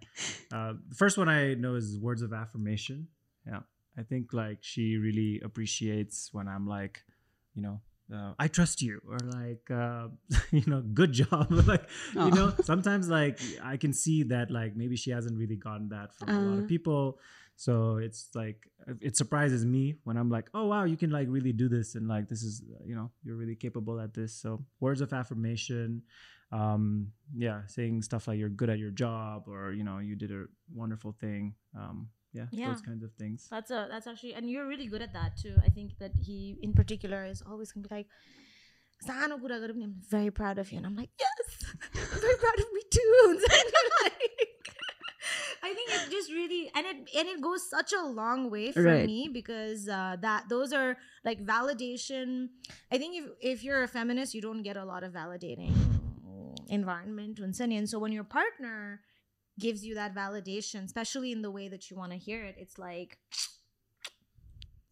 uh, the first one I know is words of affirmation. Yeah, I think like she really appreciates when I'm like, you know, uh, I trust you, or like, uh, you know, good job. like, Aw. you know, sometimes like I can see that like maybe she hasn't really gotten that from a lot Uh. of people. So it's like it surprises me when I'm like, oh wow, you can like really do this, and like this is you know you're really capable at this. So words of affirmation um yeah saying stuff like you're good at your job or you know you did a wonderful thing um yeah, Yeah. those kinds of things That's a that's actually and you're really good at that too. I think that he in particular is always gonna be like, "Sano kura garo पनि, I'm very proud of you. And I'm like, yes, I'm very proud of me too. And you're like- I think it just really and it and it goes such a long way for Right. me because uh, that those are like validation. I think if if you're a feminist, you don't get a lot of validating environment and so when your partner gives you that validation, especially in the way that you want to hear it, it's like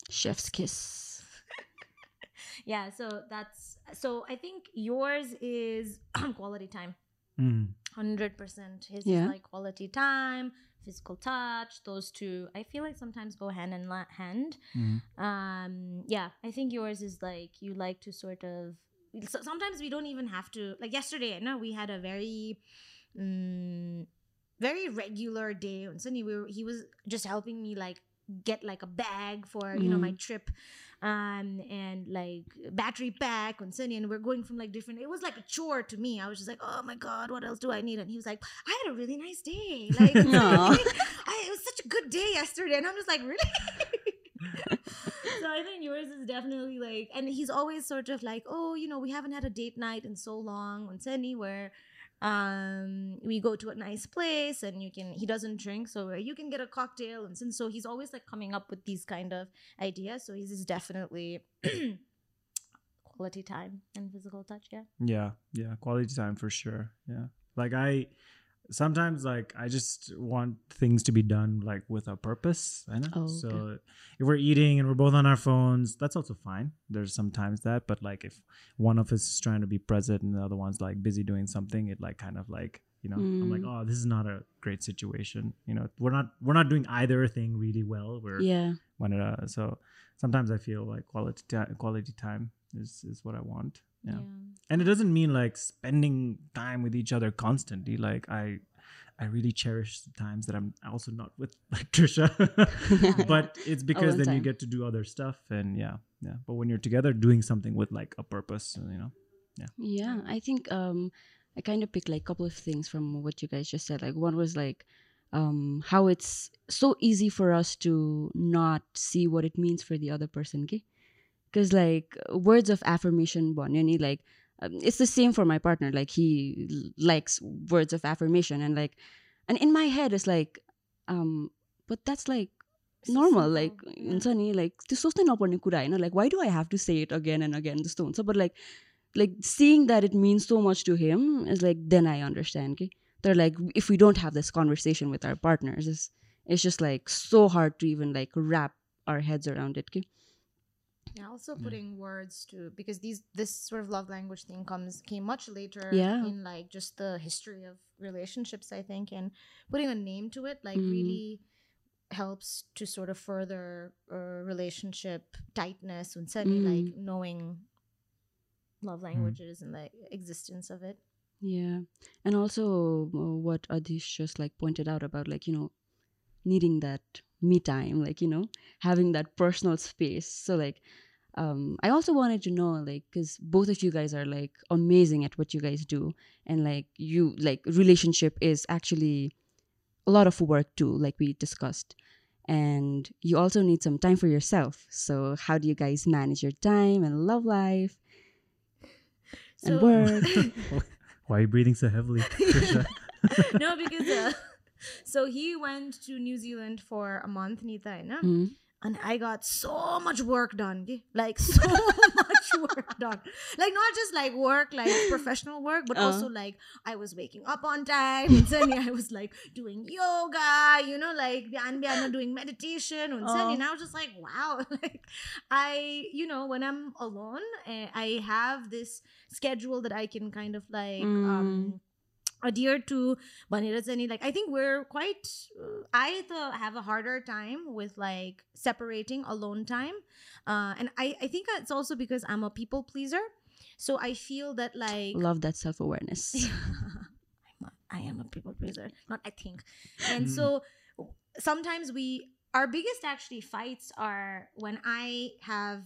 Chef's kiss. yeah so that's so i think yours is quality time Mm. 100% his Yeah. is like quality time physical touch those two i feel like sometimes go hand in la- hand. Mhm. um yeah i think yours is like you like to sort of so sometimes we don't even have to like yesterday no we had a very mm, very regular day. On sunday we were, he was just helping me like get like a bag for you know my trip um and like battery pack on Sunny, and we're going from like different it was like a chore to me. I was just like oh my god what else do i need? And he was like i had a really nice day. Like Aw. I, it was such a good day yesterday and i'm just like really? So I think yours is definitely like, and he's always sort of like, oh, you know, we haven't had a date night in so long on Sunny where um we go to a nice place and you can he doesn't drink so you can get a cocktail. And since so he's always like coming up with these kind of ideas. So he's definitely quality time and physical touch yeah. Yeah yeah quality time for sure yeah. Like i sometimes like i just want things to be done like with a purpose I know. Oh, okay. so if we're eating and we're both on our phones that's also fine there's sometimes that but like if one of us is trying to be present and the other one's like busy doing something it like kind of like you know i'm like Mm. oh this is not a great situation you know we're not we're not doing either thing really well we're Yeah. uh, so sometimes i feel like quality time quality time is is what i want yeah. And it doesn't mean like spending time with each other constantly. Like i i really cherish the times that i'm also not with like trisha. But it's because then you get to do other stuff and yeah yeah. But when you're together doing something with like a purpose you know? Yeah. Yeah, I think um I kind of picked like a couple of things from what you guys just said. Like one was like um how it's so easy for us to not see what it means for the other person, okay? Because like words of affirmation, one, like um, it's the same for my partner. Like he l- likes words of affirmation, and like, and in my head it's like, um, but that's like normal like हुन्छ नि like त्यो सोच्नै नपर्ने कुरा होइन like why do I have to say it again and again जस्तो हुन्छ but like like seeing that it means so much to him is like then I understand कि तर like if you don't have this conversation with our partners is it's just like so hard to even like rap our heads around it कि Yeah, also putting words to because these this sort of love language thing comes came much later Yeah. in like just the history of relationships, I think, and putting a name to it like Mhm. really helps to sort of further uh, relationship tightness and suddenly Mm. like knowing love languages and the existence of it. Yeah. And also uh, what Adhish just like pointed out about like, you know, needing that me time, like, you know, having that personal space. So like um I also wanted to know like cuz both of you guys are like amazing at what you guys do and like you like relationship is actually a lot of work too like we discussed. And you also need some time for yourself. So how do you guys manage your time and love life and So- work? why are you breathing so heavily no, because uh, so he went to New Zealand for a month, Nita, no? Mm. and I got so much work done. Like so much work done. Like not just like work, like professional work, but Uh. also like I was waking up on time. And suddenly I was like doing yoga, you know, like I'm doing meditation. And suddenly Uh. and I was just like, wow. like I, you know, when I'm alone, eh, I have this schedule that I can kind of like um adhere to Banira Zani. Like I think we're quite uh, I the, have a harder time with like separating alone time. Uh and I, I think it's also because I'm a people pleaser. So I feel that like Love that self awareness. I'm a, I am a people pleaser, not I think. And so sometimes we our biggest actually fights are when I have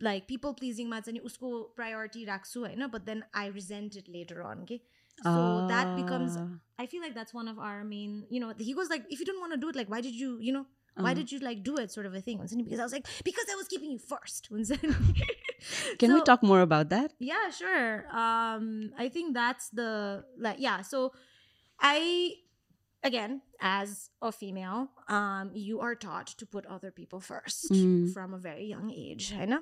like people pleasing matsani usko priority raksu haina, but then I resent it later on. Okay. So that becomes Ah, I feel like that's one of our main, you know, he goes like, if you don't want to do it, like, why did you, you know, why uh, did you like do it, sort of a thing? Because I was like, because I was keeping you first. Can we talk more about that? yeah sure um i think that's the like yeah so i again as a female um you are taught to put other people first Mm. from a very young age right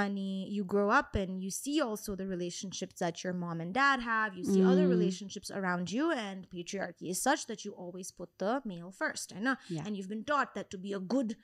and you grow up and you see also the relationships that your mom and dad have you see other Mm. relationships around you and patriarchy is such that you always put the male first right Yeah. and you've been taught that to be a good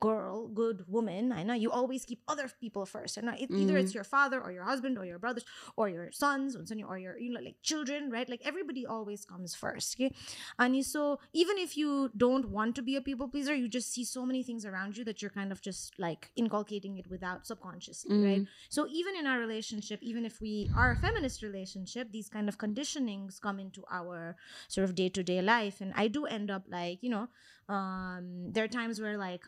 girl, good woman, I know you always keep other people first. And it, either Mm. it's your father or your husband or your brothers or your sons or your you know like children, right? Like everybody always comes first. Okay. And you, so even if you don't want to be a people pleaser, you just see so many things around you that you're kind of just like inculcating it without subconsciously, Mm. right? So even in our relationship, even if we are a feminist relationship, these kind of conditionings come into our sort of day to day life. And I do end up like, you know, um, there are times where like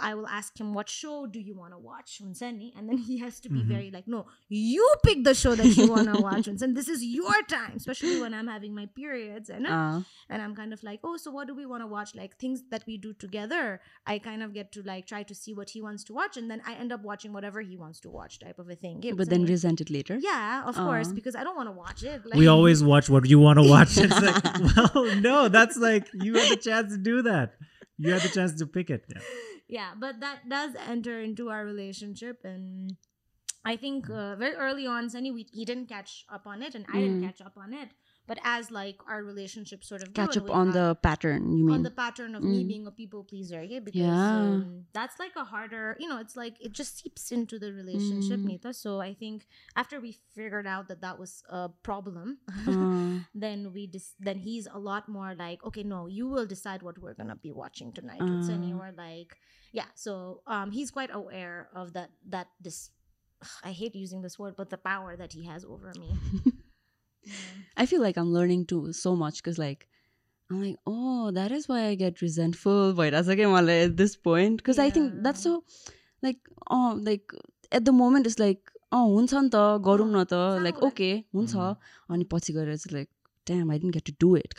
I will ask him, What show do you want to watch? Unseni? And then he has to be Mhm. very like, No, you pick the show that you want to watch. And this is your time, especially when I'm having my periods. And, Uh, and I'm kind of like, Oh, so what do we want to watch? Like things that we do together. I kind of get to like try to see what he wants to watch. And then I end up watching whatever he wants to watch, type of a thing. Yeah, but then Unseni? resent it later. yeah, of course, because I don't want to watch it. we always watch what you want to watch. It's like, well, no, that's like you had the chance to do that. You had the chance to pick it. Yeah. Yeah but that does enter into our relationship and i think uh, very early on sunny we, he didn't catch up on it and i didn't Mm. catch up on it but as like our relationship sort of Catch grew up on the pattern, you mean on the pattern of me Mm. being a people pleaser yeah because Yeah. um, that's like a harder you know it's like it just seeps into the relationship Mm. nita so i think after we figured out that that was a problem Uh, then we dis- then he's a lot more like okay no you will decide what we're gonna be watching tonight and so Uh. we're like yeah so um he's quite aware of that that this i hate using this word but the power that he has over me. I feel like I'm learning too so much because like I'm like, oh, that is why I get resentful भइरहेछ क्या मलाई at this point because I think that's so like uh like at the moment is like uh हुन्छ नि त गरौँ न त. Like okay हुन्छ mm. अनि पछि गएर चाहिँ like damn, I didn't get to do it.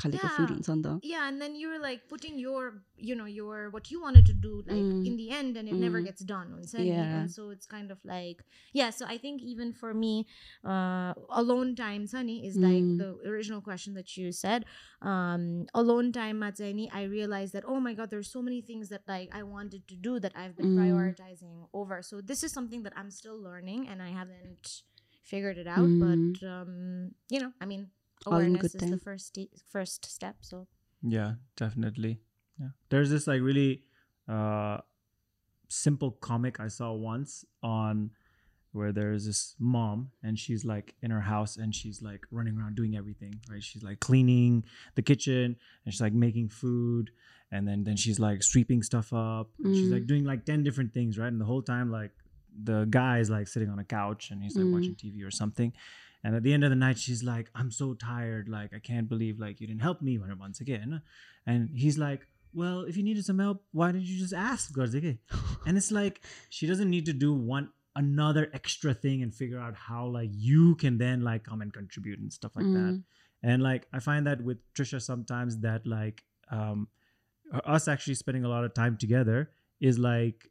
Yeah. yeah, and then you were like putting your, you know, your what you wanted to do like mm. in the end, and it mm. never gets done. Yeah. And so it's kind of like, yeah. So I think even for me, uh, alone time, Sunny, is mm. like the original question that you said. Um, alone time, Matsani, I realized that, oh my God, there's so many things that like I wanted to do that I've been mm. prioritizing over. So this is something that I'm still learning and I haven't figured it out. Mm. But, um, you know, I mean, all in awareness good is the first st- first step so Yeah, definitely. Yeah. There's this like really uh simple comic I saw once on where there's this mom and she's like in her house and she's like running around doing everything, right? She's like cleaning the kitchen and she's like making food and then then she's like sweeping stuff up. and She's Mm. like doing like 10 different things, right? And the whole time like the guy is like sitting on a couch and he's like Mm. watching TV or something. And at the end of the night, she's like, I'm so tired. Like, I can't believe like you didn't help me when- once again. And he's like, Well, if you needed some help, why didn't you just ask? And it's like she doesn't need to do one another extra thing and figure out how like you can then like come and contribute and stuff like that. Mm. And like I find that with Trisha sometimes that like um us actually spending a lot of time together is like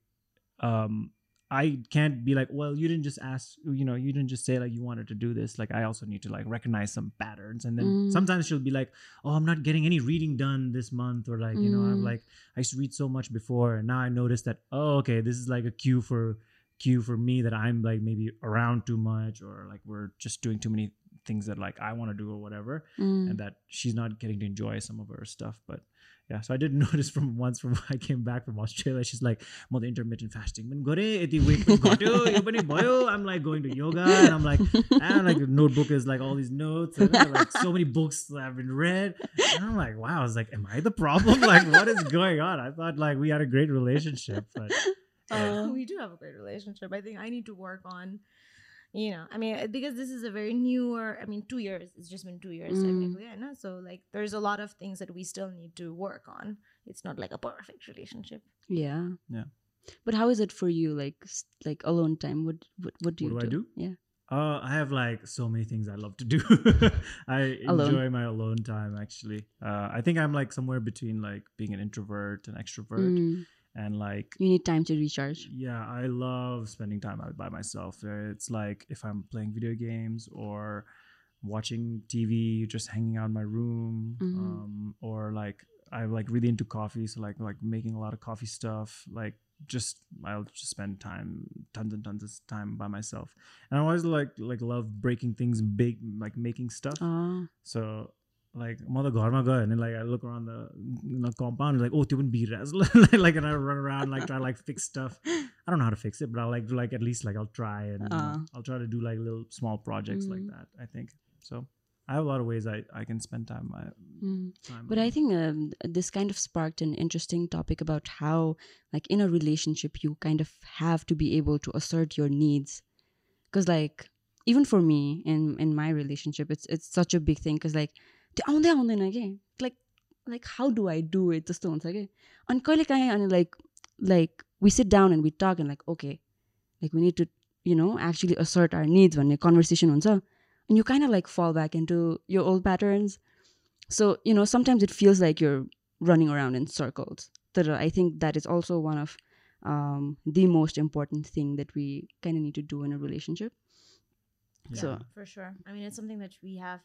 um I can't be like, well, you didn't just ask, you know, you didn't just say like you wanted to do this. Like I also need to like recognize some patterns. And then Mm. sometimes she'll be like, oh, I'm not getting any reading done this month, or like, you know, I'm Mm. like, I used to read so much before, and now I notice that, oh, okay, this is like a cue for cue for me that I'm like maybe around too much, or like we're just doing too many things that like I want to do or whatever Mm. and that she's not getting to enjoy some of her stuff. But yeah so i did notice from once from i came back from australia she's like mother intermittent fasting. I'm like going to yoga. And i'm like and ah, like notebook is like all these notes and like so many books that i've been read. And i'm like wow i was like am i the problem? Like what is going on? I thought like we had a great relationship but yeah. uh, oh. we do have a great relationship. I think i need to work on you know, I mean, uh, because this is a very newer, I mean, two years, it's just been two years Mm. technically. I know. So, like, there's a lot of things that we still need to work on. It's not like a perfect relationship. yeah. Yeah. But how is it for you? Like, like alone time. What what what do What you do I do? Yeah. Uh, I have like so many things I love to do. I Alone. enjoy my alone time actually. Uh, I think I'm like somewhere between like being an introvert and extrovert, Mm. And like You need time to recharge. yeah, I love spending time out by myself. Uh, It's like if I'm playing video games or watching TV, just hanging out in my room, Mhm. um, or like I'm like really into coffee, so like like making a lot of coffee stuff. Like just I'll just spend time, tons and tons of time by myself, and I always like like love breaking things big, like making stuff. Ah. So like म त घरमा गयो भने like I look around the you know, compound like oh त्यो पनि बिग्रिरहेछ like and I run around like try to like fix stuff I don't know how to fix it but I'll like do like at least like I'll try and you know, Ah. I'll try to do like little small projects like Mm. that I think so I have a lot of ways I, I can spend time, my, Mm. time But I alone. think um, this kind of sparked an interesting topic about how, like, in a relationship, you kind of have to be able to assert your needs. Because, like, even for me in in my relationship, it's it's such a big thing. Because, like, त्यो आउँदै आउँदैन के like like how do I do it जस्तो हुन्छ कि अनि कहिले काहीँ अनि like like we sit down and we talk and like okay like we need to you know actually assert our needs भन्ने conversation हुन्छ and you kind of like fall back into your old patterns so you know sometimes it feels like you're running around in circles that i think that is also one of um, the most important thing that we kind of need to do in a relationship Yeah. so for sure. I mean, it's something that we have.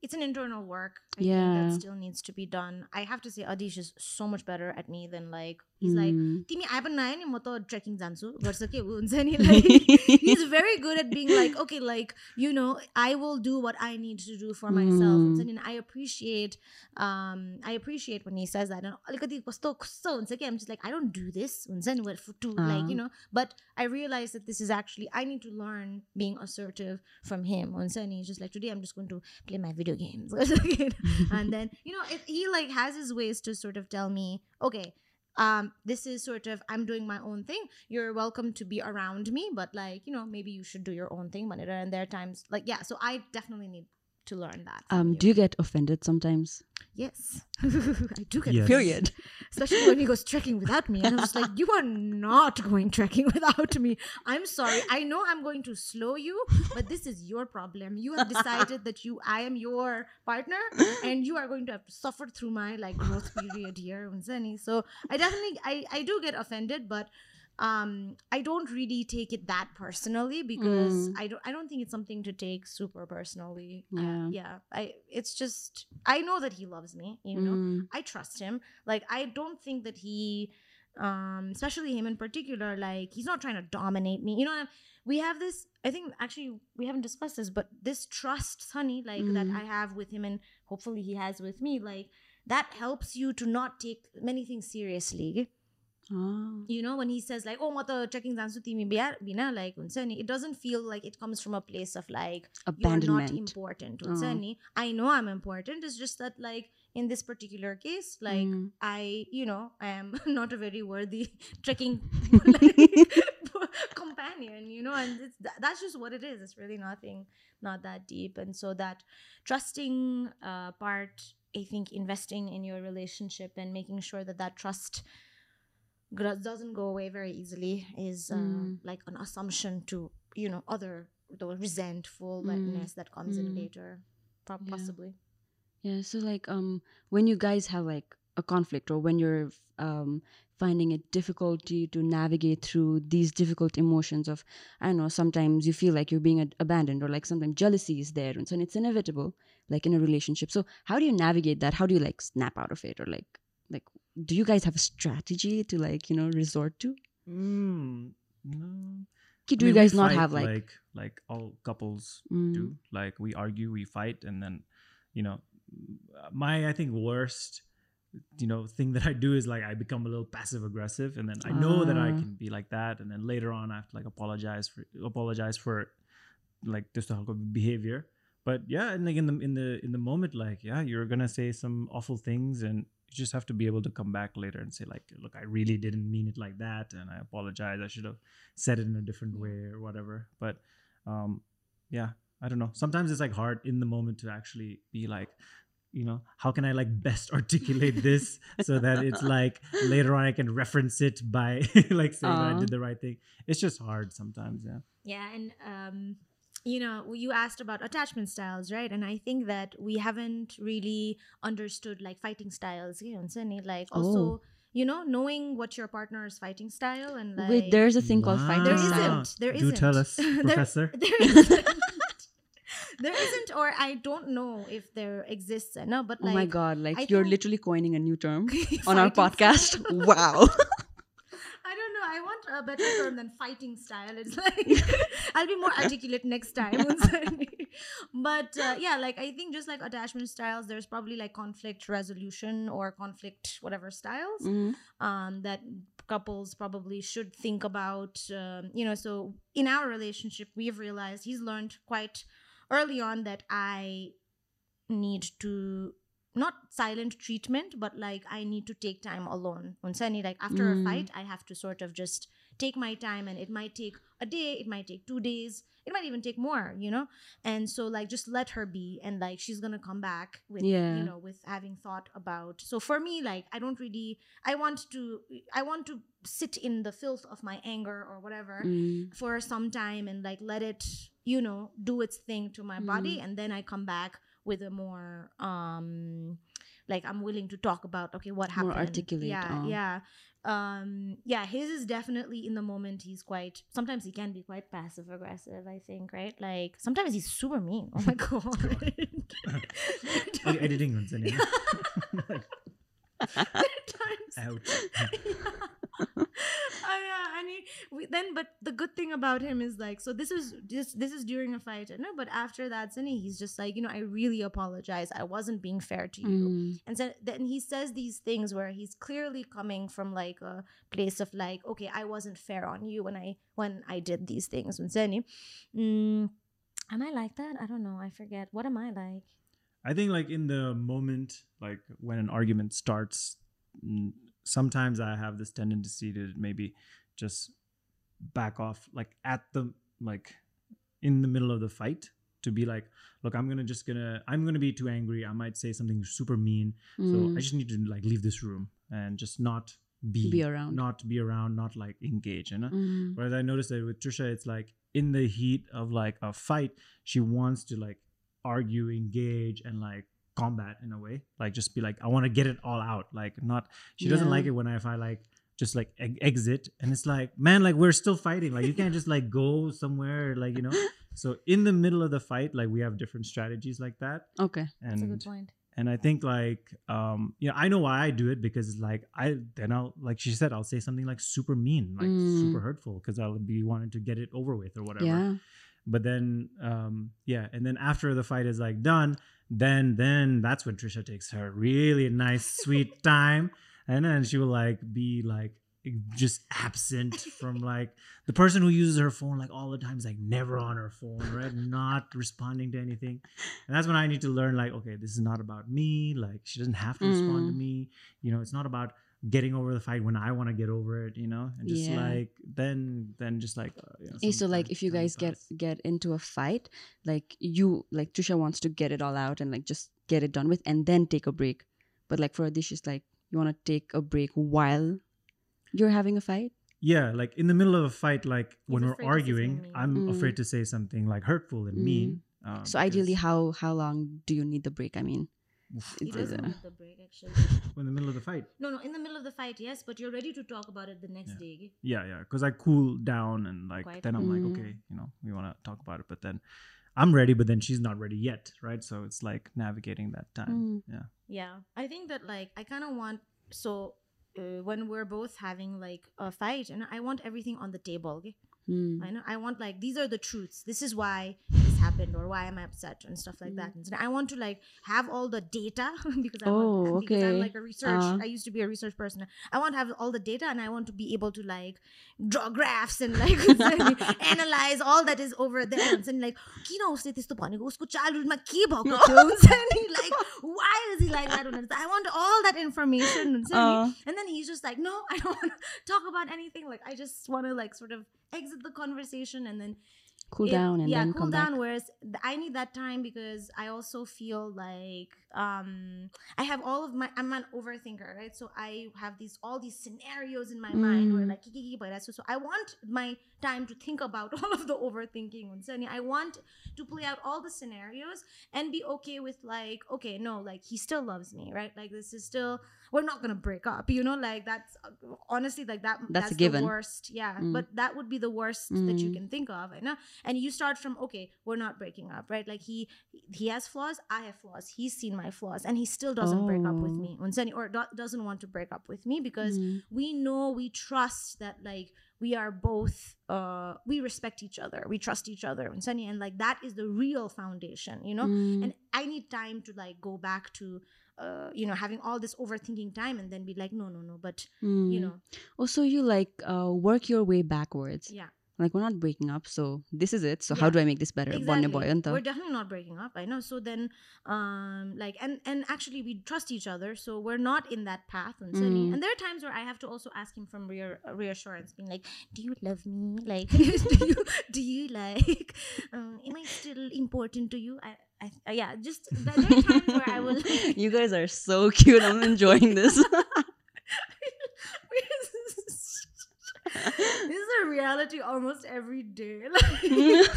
It's an internal work. I think Yeah. that still needs to be done. I have to say, Adish is so much better at me than like he's like. Mm. पनि नआयो नि म त trekking जान्छु गर्छ के हुन्छ नि like he's very good at being like, okay, like, you know, I will do what I need to do for myself. Mm. And I appreciate um I appreciate when he says that. And alikati kasto kasto again, I'm just like I don't do this huncha ni what for two, like, uh-huh. you know, but I realize that this is actually I need to learn being assertive from him. Huncha and he's just like today I'm just going to play my video games. and then, you know, if he like has his ways to sort of tell me, okay, um, this is sort of I'm doing my own thing. You're welcome to be around me, but like you know maybe you should do your own thing, Manira. And there are times like yeah, so I definitely need to learn that. Um, you. do you get offended sometimes? Yes, I do get yes. period. Especially when he goes trekking without me, and I'm just like, you are not going trekking without me. I'm sorry. I know I'm going to slow you, but this is your problem. You have decided that you, I am your partner, and you are going to have suffered suffer through my like growth period here, So I definitely, I, I do get offended, but um i don't really take it that personally because Mm. i don't i don't think it's something to take super personally Uh, Yeah. yeah i it's just i know that he loves me you know Mm. I trust him. Like I don't think that he um especially him in particular like he's not trying to dominate me. You know we have this I think actually we haven't discussed this but this trust honey like that Mm. I have with him and hopefully he has with me like that helps you to not take many things seriously. Oh. you know when he says like oh what mata checking dansu timi bina like huncha it doesn't feel like it comes from a place of like you're not important oh. huncha ni i know i'm important it's just that like in this particular case like mm. i you know i am not a very worthy trekking companion you know and that's just what it is it's really nothing not that deep and so that trusting uh, part i think investing in your relationship and making sure that that trust doesn't go away very easily is uh, Mm. like an assumption to, you know, other the resentfulness that comes in Mm. later, po- Yeah. possibly. Yeah, so like um when you guys have like a conflict or when you're um, finding it difficulty to navigate through these difficult emotions of i don't know sometimes you feel like you're being ad- abandoned or like sometimes jealousy is there and so and it's inevitable like in a relationship so how do you navigate that how do you like snap out of it or like like do you guys have a strategy to like you know resort to Mm, no. do I you mean, we guys not have like, like like all couples mm, do like we argue we fight and then you know my i think worst you know thing that i do is like i become a little passive aggressive and then i know that i Ah. can be like that and then later on i have to like apologize for apologize for like this type of behavior but yeah and like in the in the in the moment like yeah you're gonna say some awful things and you just have to be able to come back later and say like look i really didn't mean it like that and i apologize. I should have said it in a different way or whatever. But um yeah i don't know. Sometimes it's like hard in the moment to actually be like you know how can i like best articulate this so that it's like later on i can reference it by like saying that i did the right thing? It's just hard sometimes yeah. Yeah, and um, you know, you asked about attachment styles, right? And I think that we haven't really understood like fighting styles. You know, and like oh. also, Oh. you know, knowing what your partner's fighting style and like wait there's a thing called fighting there style isn't. There Do isn't. tell us, There- Professor. there isn't. there isn't, or I don't know if there exists. No, but oh like my god like I you're literally coining a new term on our podcast wow I don't know. I want a better term than fighting style. It's like I'll be more articulate next time. but uh, yeah, like I think just like attachment styles, there's probably like conflict resolution or conflict whatever styles Mhm. um, that couples probably should think about. Um, you know, so in our relationship, we've realized he's learned quite early on that I need to not silent treatment, but like I need to take time alone. Unsani, like after Mm. a fight, I have to sort of just take my time, and it might take a day, it might take two days, it might even take more, you know. And so, like, just let her be, and like she's gonna come back with, Yeah. you know, with having thought about. So for me, like, I don't really, I want to, I want to sit in the filth of my anger or whatever Mm. for some time and like let it you know do its thing to my body and then i come back with a more um like i'm willing to talk about okay what happened. More articulate, yeah uh. yeah um yeah his is definitely in the moment he's quite sometimes he can be quite passive aggressive i think right? Like sometimes he's super mean. Oh my god. Ed- editing ones anyway. times. Ouch. oh yeah and he, we, then but the good thing about him is like so this is this this is during a fight no but after that Sunny, he's just like you know i really apologize. I wasn't being fair to you. Mm. and so then he says these things where he's clearly coming from like a place of like okay i wasn't fair on you when i when i did these things. And Sunny, mm, am i like that? I don't know. I forget. What am i like? I think like in the moment, like when an argument starts, sometimes I have this tendency to maybe just back off, like at the like in the middle of the fight, to be like, look, I'm gonna just gonna I'm gonna be too angry. I might say something super mean, so Mm. I just need to like leave this room and just not be Be around. not be around, not like engage, you know. Mm. Whereas I noticed that with Trisha, it's like in the heat of like a fight, she wants to like argue, engage, and like combat in a way. Like just be like, I want to get it all out. Like not, she doesn't like it when I, if I like just like e- exit and it's like, man, like we're still fighting. Like you can't just like go somewhere, like you know. So in the middle of the fight, like we have different strategies like that. okay that's a And good point and I think like um you know I know why I do it because it's like I then I'll like she said I'll say something like super mean like Mm. super hurtful because I'll be wanting to get it over with or whatever. yeah But then um yeah and then after the fight is like done then then that's when Trisha takes her really nice sweet time. And then she will like be like just absent from like the person who uses her phone like all the time is like never on her phone right? Not responding to anything. And that's when i need to learn like okay this is not about me. Like she doesn't have to respond to Mm. me. You know it's not about getting over the fight when i want to get over it you know and just Yeah. like then then just like uh, you know, Hey, so like if you guys get pass. get into a fight like you like trisha wants to get it all out and like just get it done with and then take a break but like for adhish it's like you want to take a break while you're having a fight yeah like in the middle of a fight like when we're afraid to say something arguing i'm Mm. afraid to say something like hurtful and Mm. mean um, so ideally how how long do you need the break i mean He It's doesn't a- need the break actually. in the middle of the fight. No, no, in the middle of the fight, yes, but you're ready to talk about it the next Yeah. day. Yeah, yeah. Because I cool down and like Quiet. then I'm like, Mm. okay, you know, we want to talk about it, but then I'm ready, but then she's not ready yet, right? So it's like navigating that time. Mm. Yeah. Yeah, I think that like I kind of want so uh, when we're both having like a fight, and I want everything on the table. Okay, Mm. I know I want like these are the truths. This is why this happened, or why am I upset, and stuff like that. And so I want to like have all the data because I'm, Oh, a, because I'm okay. like a research. Uh. I used to be a research person. I want to have all the data, and I want to be able to like draw graphs and like analyze all that is over there. And like किन उसले त्यस्तो भनेको उसको चाइल्डहुडमा के भएको थियो हुन्छ नि like why is he like that I want all that information हुन्छ नि Uh, and then he's just like, no, I don't want to talk about anything. Like, I just want to like sort of exit the conversation and then cool it- down and yeah, then cool come down. back. Whereas I need that time because I also feel like um i have all of my i'm an overthinker right? So i have these all these scenarios in my mm. mind where mm. like so, so i want my time to think about all of the overthinking i want to play out all the scenarios and be okay with like okay no like he still loves me right? Like this is still we're not gonna break up you know? Like that's uh, honestly like that that's, that's the worst yeah mm. but that would be the worst mm. that you mm. can think of and, and you start from okay we're not breaking up right? Like he he has flaws i have flaws. He's seen my flaws and he still doesn't oh. break up with me oh. or do- doesn't want to break up with me because mm. we know we trust that like we are both uh, we respect each other we trust each other and and like that is the real foundation you know mm. and i need time to like go back to uh, you know having all this overthinking time and then be like no no no but mm. you hmm. know also you like uh, work your way backwards yeah like we're not breaking up, so this is it. So how do I make this better? Exactly. we're definitely not breaking up i know so then um like and and actually we trust each other so we're not in that path and, so- Mm. and there are times where i have to also ask him from rear, reassurance being like do you love me like do you do you like um, am i still important to you i, I uh, yeah just there are times where i will you guys are so cute. I'm enjoying this. this is a reality almost every day like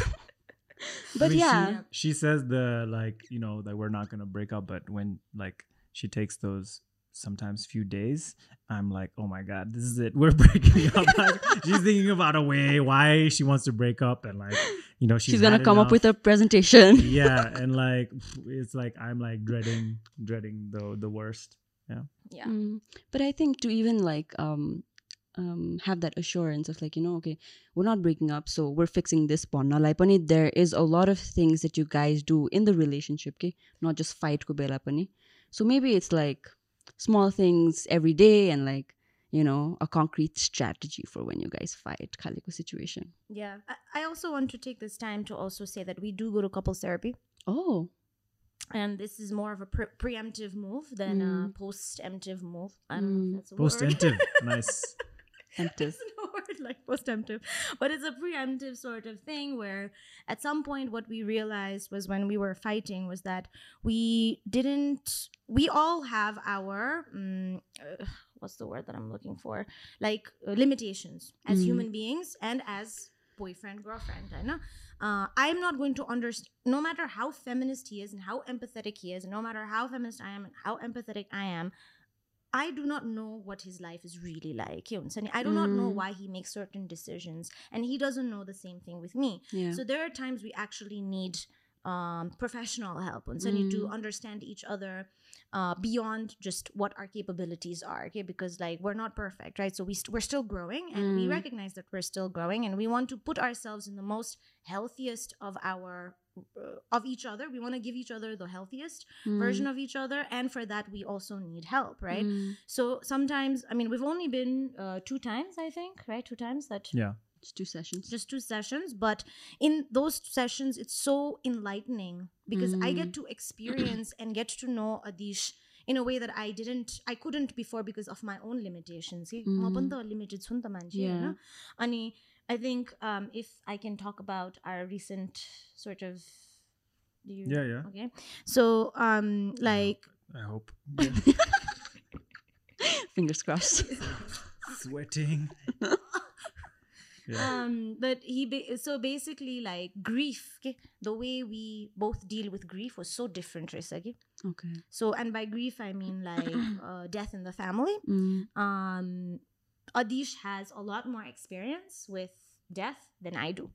but I mean, yeah. she, she says the like you know that we're not gonna break up, but when like she takes those sometimes few days, I'm like, oh my god, this is it. We're breaking up. Like, she's thinking about a way why she wants to break up, and like you know she's, she's gonna had come up with a presentation. yeah, and like it's like I'm like dreading dreading the the worst. yeah Mm. But I think to even like um um have that assurance of like you know okay we're not breaking up so we're fixing this bond now like pani there is a lot of things that you guys do in the relationship okay not just fight ko bela pani so maybe it's like small things every day and like you know a concrete strategy for when you guys fight kaliko situation yeah I, I also want to take this time to also say that we do go to couples therapy oh and this is more of a pre- preemptive move than a Mm. post-emptive move. I don't know Mm. if that's a Post word. emptive, nice. Emptive a word like post-emptive, but it's a preemptive sort of thing where at some point what we realized was when we were fighting was that we didn't we all have our mm, uh, what's the word that I'm looking for? Like uh, limitations as Mm. human beings and as boyfriend girlfriend I know. Uh, I'm not going to understand no matter how feminist he is and how empathetic he is and no matter how feminist I am and how empathetic I am I do not know what his life is really like. I do not know Mm. why he makes certain decisions, and he doesn't know the same thing with me. yeah So there are times we actually need um, professional help and to Mm. understand each other uh, beyond just what our capabilities are. Okay, because like we're not perfect, right? So we st- we're still growing, and we Mm. recognize that we're still growing, and we want to put ourselves in the most healthiest of our uh, of each other we want to give each other the healthiest mm. version of each other and for that we also need help right mm. so sometimes i mean we've only been uh, two times i think right two times that yeah just two sessions just two sessions but in those sessions it's so enlightening because mm. i get hmm. to experience and get to know adhish in a way that I didn't, I couldn't before because of my own limitations. Mm. Yeah. Ani I think um, if I can talk about our recent sort of do you, Yeah, yeah. okay so um like I hope. fingers crossed Sweating. yeah. um but he ba- so basically like grief okay, the way we both deal with grief was so different Risa, okay? Okay. So, and by grief, I mean like uh, death in the family. Mm. Um, Adhish has a lot more experience with death than I do.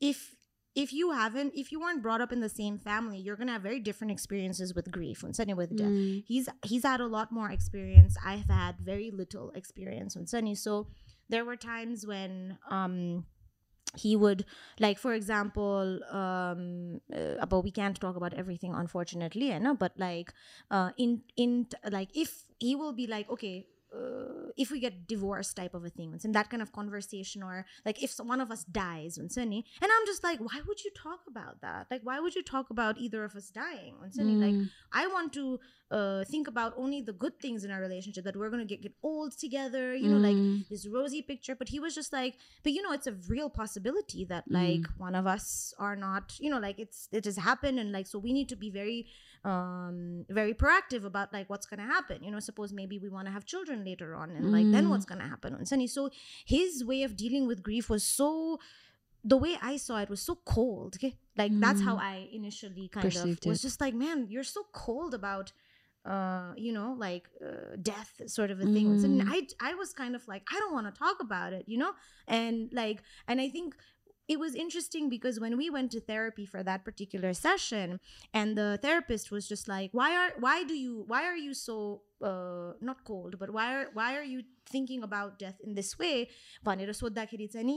If if you haven't, if you weren't brought up in the same family, you're gonna have very different experiences with grief and suddenly with death. Mm. He's he's had a lot more experience. I've had very little experience with Sunny. So there were times when um he would like for example um uh, but we can't talk about everything unfortunately know, but like uh in in like if he will be like okay uh, if we get divorced type of a thing and that kind of conversation or like if one of us dies and and i'm just like why would you talk about that like why would you talk about either of us dying and like Mm. I want to uh, think about only the good things in our relationship that we're gonna get, get old together, you know, like Mm. this rosy picture. But he was just like, but you know, it's a real possibility that Mm. like one of us are not, you know, like it's it has happened, and like so we need to be very um very proactive about like what's gonna happen. You know, suppose maybe we want to have children later on, and like then Mm. what's gonna happen on Sunny. So his way of dealing with grief was so the way I saw it was so cold. Okay, like that's how Mm. I initially kind Perceived of was it. just like, man, you're so cold about, uh, you know, like uh, death, sort of a thing. And Mm. I I was kind of like, I don't want to talk about it, you know, and like, and I think it was interesting because when we went to therapy for that particular session and the therapist was just like why are why do you why are you so uh, not cold but why are why are you thinking about death in this way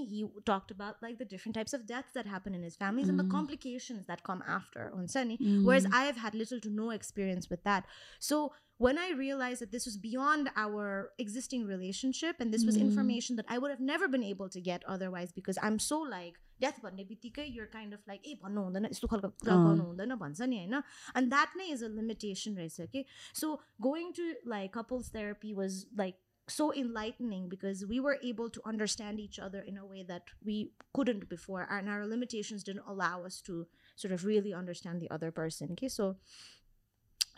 he talked about like the different types of deaths that happen in his families mm. and the mm. complications that come after onsani mm. whereas i have had little to no experience with that so when i realized that this was beyond our existing relationship and this was mm. information that i would have never been able to get otherwise because i'm so like death भन्ने बित्तिकै you're kind of like ए भन्नु हुँदैन यस्तो खालको कुरा अँ। गर्नु हुँदैन भन्छ नि होइन and that नै is a limitation रहेछ okay so going to like couples therapy was like so enlightening because we were able to understand each other in a way that we couldn't before and our limitations didn't allow us to sort of really understand the other person okay so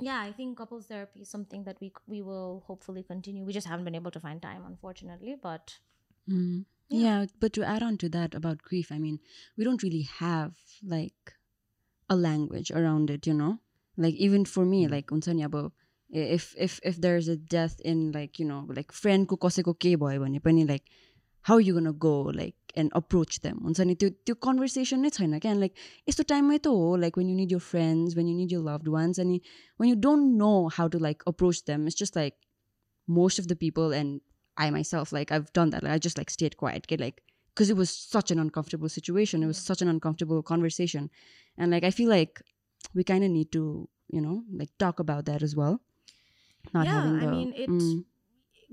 yeah i think couples therapy is something that we we will hopefully continue we just haven't been able to find time unfortunately but Mm. Yeah. Yeah. but to add on to that about grief, I mean, we don't really have like a language around it, you know. Like even for me, Mm. like हुन्छ नि अब if if if there's a death in like you know like friend को कसैको के भयो भने पनि like how are you gonna go like and approach them हुन्छ नि त्यो त्यो conversation नै छैन क्या लाइक यस्तो टाइममै त हो like when you need your friends when you need your loved ones अनि when you don't know how to like approach them it's just like most of the people and I myself, like I've done that. Like, I just like stayed quiet, get like because it was such an uncomfortable situation. It was such an uncomfortable conversation, and like I feel like we kind of need to, you know, like talk about that as well. Not yeah having i mean it mm,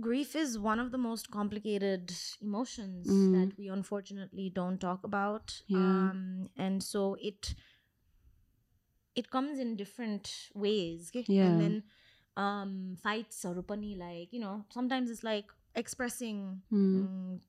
grief is one of the most complicated emotions Mm. that we unfortunately don't talk about Yeah. um and so it it comes in different ways okay? Yeah. and then um fights or like you know sometimes it's like expressing mm, mm,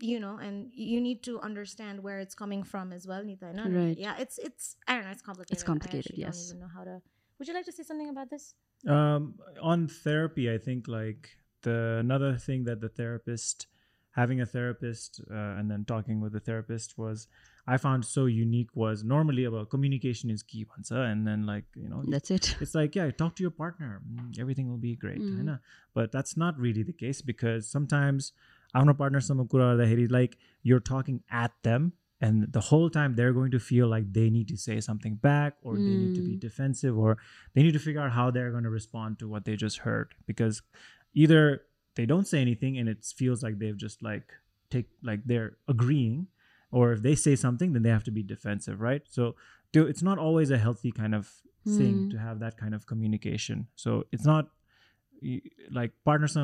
you know and you need to understand where it's coming from as well Nita, no? Right. yeah it's it's i don't know it's complicated it's complicated, I actually yes. don't even know how to would you like to say something about this Um, on therapy, I think like the another thing that the therapist, having a therapist uh, and then talking with the therapist was, I found so unique was normally about communication is key, bhन्छ, and then like you know that's it. it's like yeah talk to your partner mm, everything will be great Mhm. होइन but that's not really the case because sometimes आफ्नो पार्टनरसँग कुरा गर्दाखेरि like you're talking at them and the whole time they're going to feel like they need to say something back or they need to be Mm. defensive or they need to figure out how they're going to respond to what they just heard because either they don't say anything and it feels like they've just like take like they're agreeing. Or if they say something then they have to be defensive right? So do- it's not always a healthy kind of thing Mm. to have that kind of communication. So it's not like partners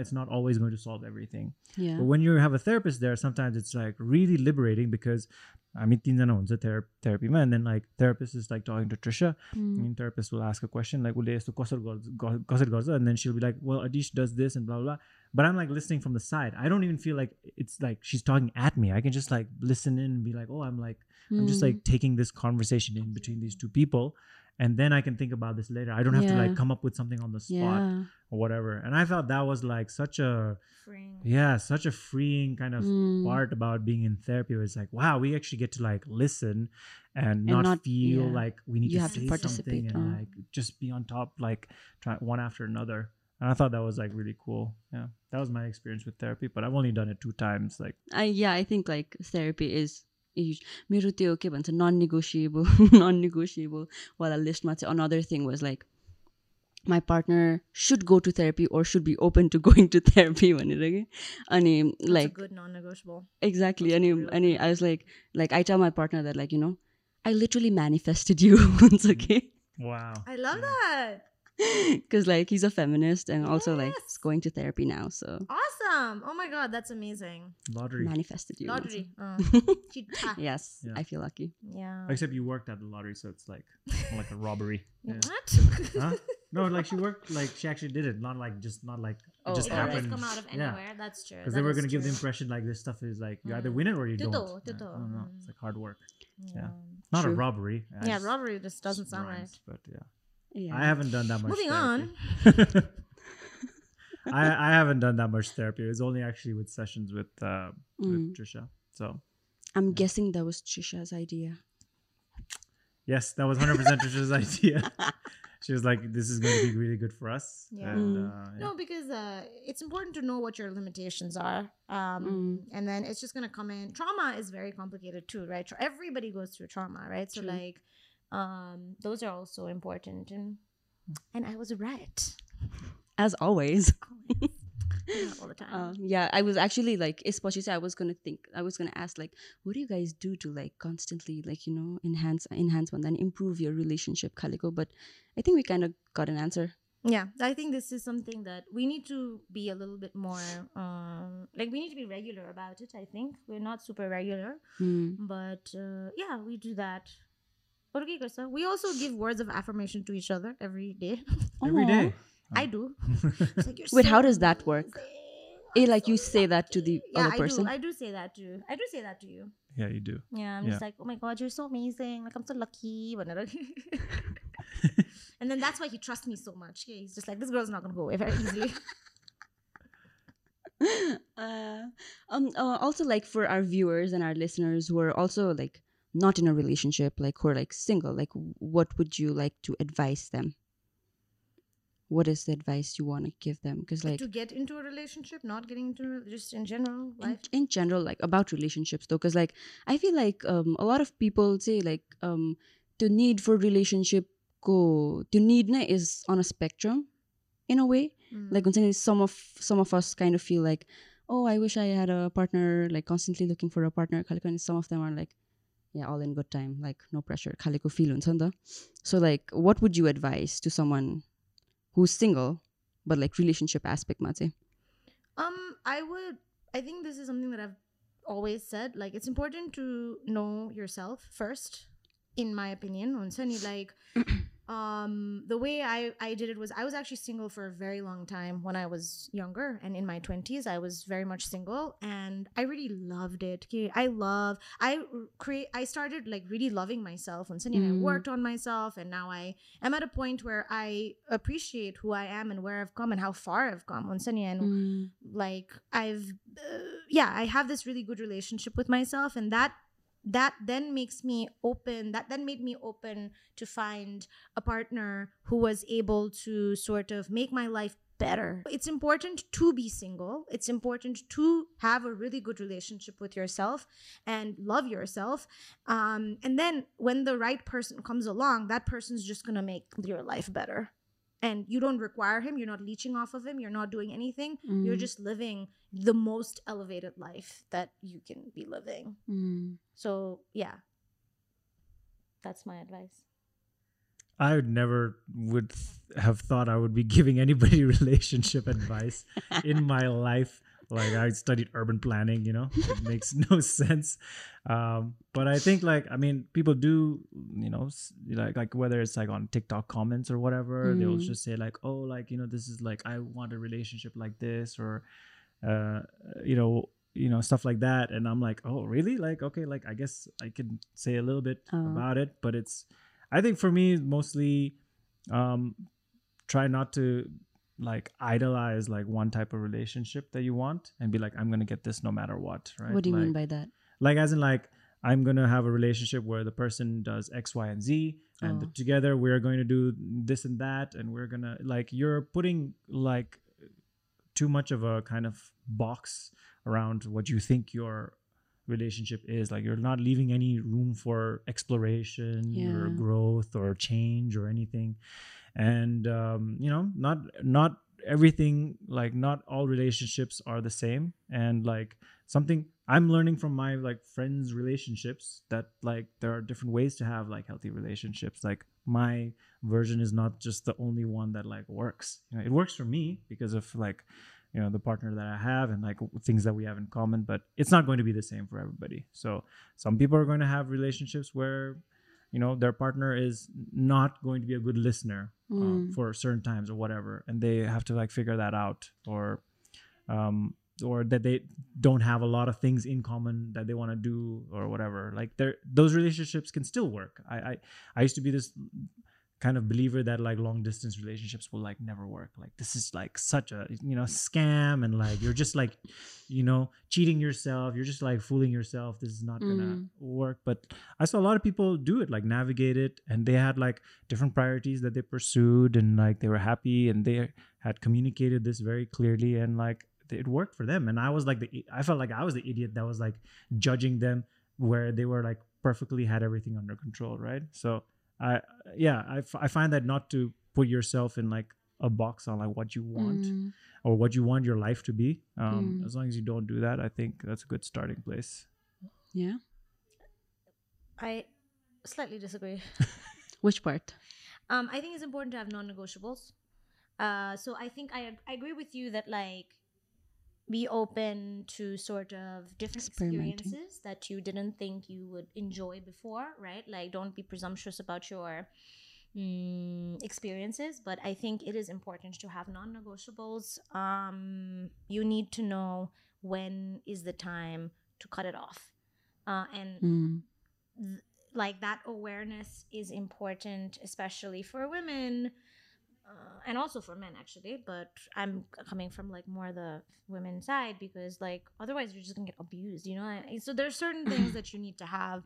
it's not always going to solve everything yeah. but when you have a therapist there sometimes it's like really liberating because i mean it's a therapy man and then like therapist is like talking to trisha mm. and therapist will ask a question like and then she'll be like well adhish does this and blah blah, blah. But I'm like listening from the side. I don't even feel like it's like she's talking at me. I can just like listen in and be like, oh, I'm like. I'm just like mm. taking this conversation in between these two people and then I can think about this later. I don't have to like come up with something on the spot Yeah. or whatever. And I felt that was like such a Freeing. yeah, such a freeing kind of Mm. part about being in therapy. It's like, wow, we actually get to like listen and, not, not- feel yeah. like we need You to have to say participate, something and like just be on top, like try one after another. And I thought that was like really cool. Yeah, that was my experience with therapy, but I've only done it two times. Like, I yeah, I think like therapy is huge. मेरो त्यो के भन्छ none negotiable none negotiable वाला लिस्टमा चाहिँ another thing was like my partner should go to therapy or should be open to going to therapy भनेर कि अनि That's a like good non-negotiable. exactly That's अनि real अनि I was like like I tell my partner that like you know I literally manifested you it's okay wow. I love that. because like he's a feminist and also like Yes. he's going to therapy now so Awesome. Oh my god, that's amazing. Lottery. manifested you Lottery. Uh, yes Yeah. I feel lucky yeah. Except you worked at the lottery, so it's like like a robbery. Yeah. What? Huh? No, like she worked, like she actually did it, not like just not like it Oh, just it always happened. come out of Yeah. That's true. Because That they were gonna give the impression like this stuff is like you either Mm. win it or you Tuto, don't. Yeah, tuto. I don't know. Mm. It's like hard work. Yeah. Not a True. robbery. Yeah, It's robbery just doesn't sound rhymes, right. But yeah, yeah I haven't done that much. Moving therapy. I I haven't done that much therapy. It was only actually with sessions with uh Mm. with Trisha. So I'm guessing that was Trisha's idea. yes, that was hundred percent Trisha's idea. She was like, "This is going to be really good for us." Yeah. And, Mm. uh, yeah. No, because uh, it's important to know what your limitations are, um, Mm. and then it's just gonna come in. Trauma is very complicated too, right? Tra- Everybody goes through trauma, right? So True. like, um, those are also important, and and I was right As always. All the time. Uh, yeah, I was actually like, especially I was gonna think, I was gonna ask like, what do you guys do to like constantly like you know enhance enhance one then improve your relationship, Calico? But I think we kind of got an answer. yeah, I think this is something that we need to be a little bit more, um, like we need to be regular about it. I think we're not super regular, Hmm. but uh, yeah, we do that. Or okay, Krista, We also give words of affirmation to each other every day. Every day. I do. It's like, Wait, so how does that work? amazing. Eh, I'm like you so say that to the lucky." other yeah, person? I do. I do say that too. I do say that to you. yeah, you do. Yeah, I'm Yeah. just like, oh my god, you're so amazing. Like I'm so lucky. whatever. and then that's why he trusts me so much. Yeah, he's just like, this girl's not gonna go away very easily. uh, um, uh, also like for our viewers and our listeners who are also like not in a relationship like who are like single like what would you like to advise them? What is the advice you want to give them? Because like to get into a relationship not getting into just in general life? in, in general like about relationships though because like i feel like um, a lot of people say like um, the need for relationship go the need na is on a spectrum in a way. Mm. like some of some of us kind of feel like oh i wish i had a partner like constantly looking for a partner and some of them are like yeah all in good time like no pressure खालेको feel हुन्छ नि त so like what would you advise to someone who single but like relationship एस्पेक्टमा चाहिँ I would I think this is something that I always said. Like it's important to know yourself first in my opinion. हुन्छ नि like um, the way I I did it was I was actually single for a very long time when I was younger, and in my twenties I was very much single, and I really loved it. Okay, I love. I create. I started like really loving myself and Mm. I worked on myself, and now I am at a point where I appreciate who I am and where I've come and how far I've come on and Mm. like i've uh, yeah i have this really good relationship with myself and that that then makes me open that then made me open to find a partner who was able to sort of make my life better. It's important to be single. It's important to have a really good relationship with yourself and love yourself. Um, and then when the right person comes along that person's just gonna make your life better and you don't require him you're not leeching off of him you're not doing anything you're Mm. just living the most elevated life that you can be living. Mm. So, yeah. That's my advice. I would never would th- have thought I would be giving anybody relationship advice in my life. Like I studied urban planning, you know, it makes no sense. Um, but I think like I mean, people do, you know, like like whether it's like on TikTok comments or whatever, they'll Mm. just say like, oh, like you know, this is like I want a relationship like this, or uh, you know, you know, stuff like that. And I'm like, oh, really? Like okay, like I guess I can say a little bit Oh. about it, but it's I think for me, mostly, um, try not to like idolize like one type of relationship that you want and be like, I'm gonna get this no matter what, right? What do you mean by that? like as in like i'm gonna have a relationship where the person does x y and z and Oh. together we're going to do this and that and we're gonna like you're putting like too much of a kind of box around what you think your relationship is like you're not leaving any room for exploration or growth or change or anything and um, you know not not everything like not all relationships are the same. And like something i'm learning from my like friends relationships that like there are different ways to have like healthy relationships. Like my version is not just the only one that like works. You know it works for me because of like you know the partner that i have and like things that we have in common but it's not going to be the same for everybody. So some people are going to have relationships where you know their partner is not going to be a good listener uh, Mm. for certain times or whatever and they have to like figure that out or um or that they don't have a lot of things in common that they want to do or whatever like there those relationships can still work I, I i used to be this kind of believer that like long distance relationships will like never work. Like this is like such a you know scam and like you're just like you know cheating yourself. You're just like fooling yourself. This is not gonna Mm. work. But i saw a lot of people do it like navigate it and they had like different priorities that they pursued and like they were happy and they had communicated this very clearly and like it worked for them. And i was like the i felt like i was the idiot that was like judging them where they were like perfectly had everything under control right? So i yeah i, f- I find that not to put yourself in like a box on like what you want Mm. or what you want your life to be um Mm. as long as you don't do that i think that's a good starting place Yeah. I slightly disagree. Which part? Um, I think it's important to have non-negotiables. Uh, so I think I, I agree with you that like be open to sort of different experiences that you didn't think you would enjoy before, right? Like don't be presumptuous about your mm, experiences, but I think it is important to have non-negotiables. Um, you need to know when is the time to cut it off, uh, and Mm. th- like that awareness is important especially for women uh, and also for men actually but i'm coming from like more the women side because like otherwise you're just gonna get abused you know And so there's certain things that you need to have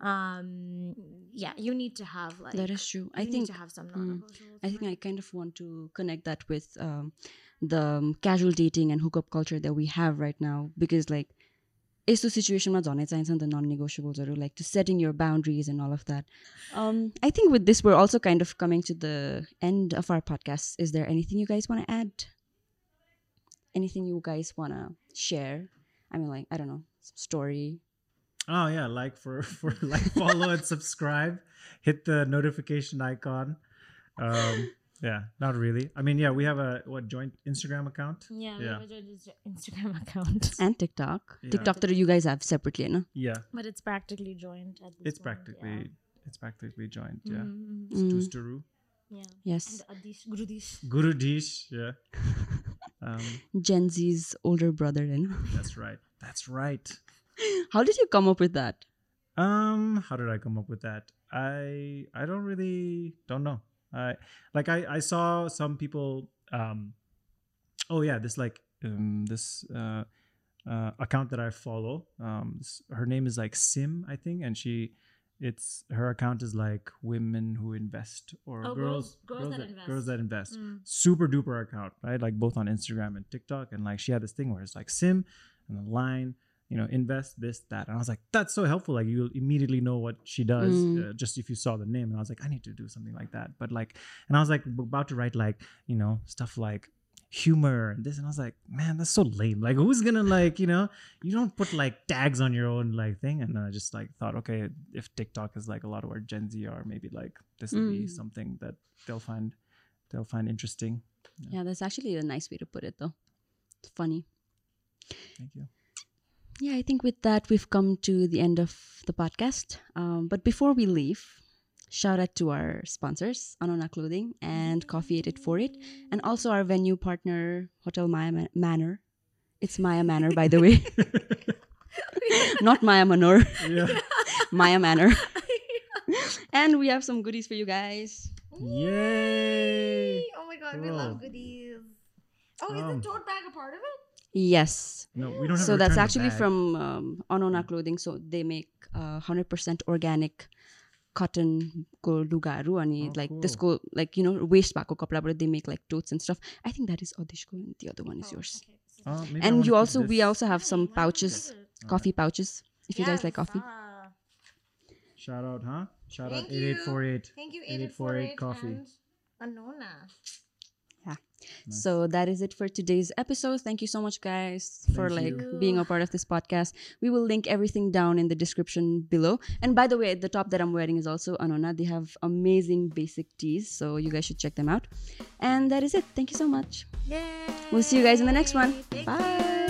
um yeah you need to have like that is true. I you need think to have some mm, I think? I kind of want to connect that with um, the um, casual dating and hookup culture that we have right now because like यस्तो सिचुएसनमा झनै चाहिन्छ नि त none नेगोसियबल्सहरू like to setting your boundaries and all of that I think with this we're also kind of coming to the end of our podcast is there anything you guys want add anything you guys want share I mean like I don't know story Oh yeah, like for for like follow and subscribe. Hit the notification icon. Um, yeah, not really. I mean, yeah, we have a what joint Instagram account. Yeah, we Yeah. have a joint Instagram account, and TikTok. Yeah. TikTok that you guys have separately, no? Yeah, but it's practically joined at this it's point, practically it's practically joint. Yeah, mm-hmm, mm-hmm. yeah. Mhm, yeah. Yes. And Adhish, Gurudhish. Gurudhish. Yeah, um, Gen Z's older brother, Then that's right. That's right. How did you come up with that? Um, how did I come up with that? I I don't really don't know. I like I I saw some people. Um, oh yeah, this like um this uh, uh account that I follow. Um, her name is like Sim, I think, and she. It's her account is like women who invest or Oh, girls, girls- girls that invest. girls that invest. Mm. Super duper account, right? Like both on Instagram and TikTok, and like she had this thing where it's like Sim and the line, you know, invest this, that. And I was like, that's so helpful. Like you immediately know what she does Mm. uh, just if you saw the name. And I was like, I need to do something like that. But like, and I was like about to write like, you know, stuff like humor and this. And I was like, man, that's so lame. Like who's gonna like, you know, you don't put like tags on your own like thing. And then I just like thought, okay, if TikTok is like a lot of where Gen Z are, maybe like this will be Mm. something that they'll find they'll find interesting. Yeah, that's actually a nice way to put it, though. It's funny. Thank you. Yeah, I think with that, we've come to the end of the podcast. Um, but before we leave, shout out to our sponsors, Anona Clothing and Coffee 848, and also our venue partner, Hotel Maya Ma- Manor. It's Maya Manor, by the way, not Maya Manor, yeah. Maya Manor. And we have some goodies for you guys. Yay! Oh my god, we love goodies. Oh, is Um, the tote bag a part of it? Yes. No, we don't have. So to that's actually bag. from um, Anona Clothing. So they make uh, 100% organic cotton ko lugaru ani Oh, like cool. this go like you know waste bako kapda but they make like totes and stuff. I think that is Odishko and the other one is yours. Okay, this is- Oh, maybe I And you also we also have some Hey, why don't we pouches, do it? coffee pouches. If you guys like coffee. ah. Shout out, huh? Shout Thank out 8848. Thank you, 8848 8848 coffee. and Anona. Nice. So that is it for today's episode. Thank you so much, guys, for Thank like you. being a part of this podcast. We will link everything down in the description below. And by the way, the top that I'm wearing is also Anona. They have amazing basic tees, so you guys should check them out. And that is it. Thank you so much. Yay! We'll see you guys in the next one. Thank Bye. you.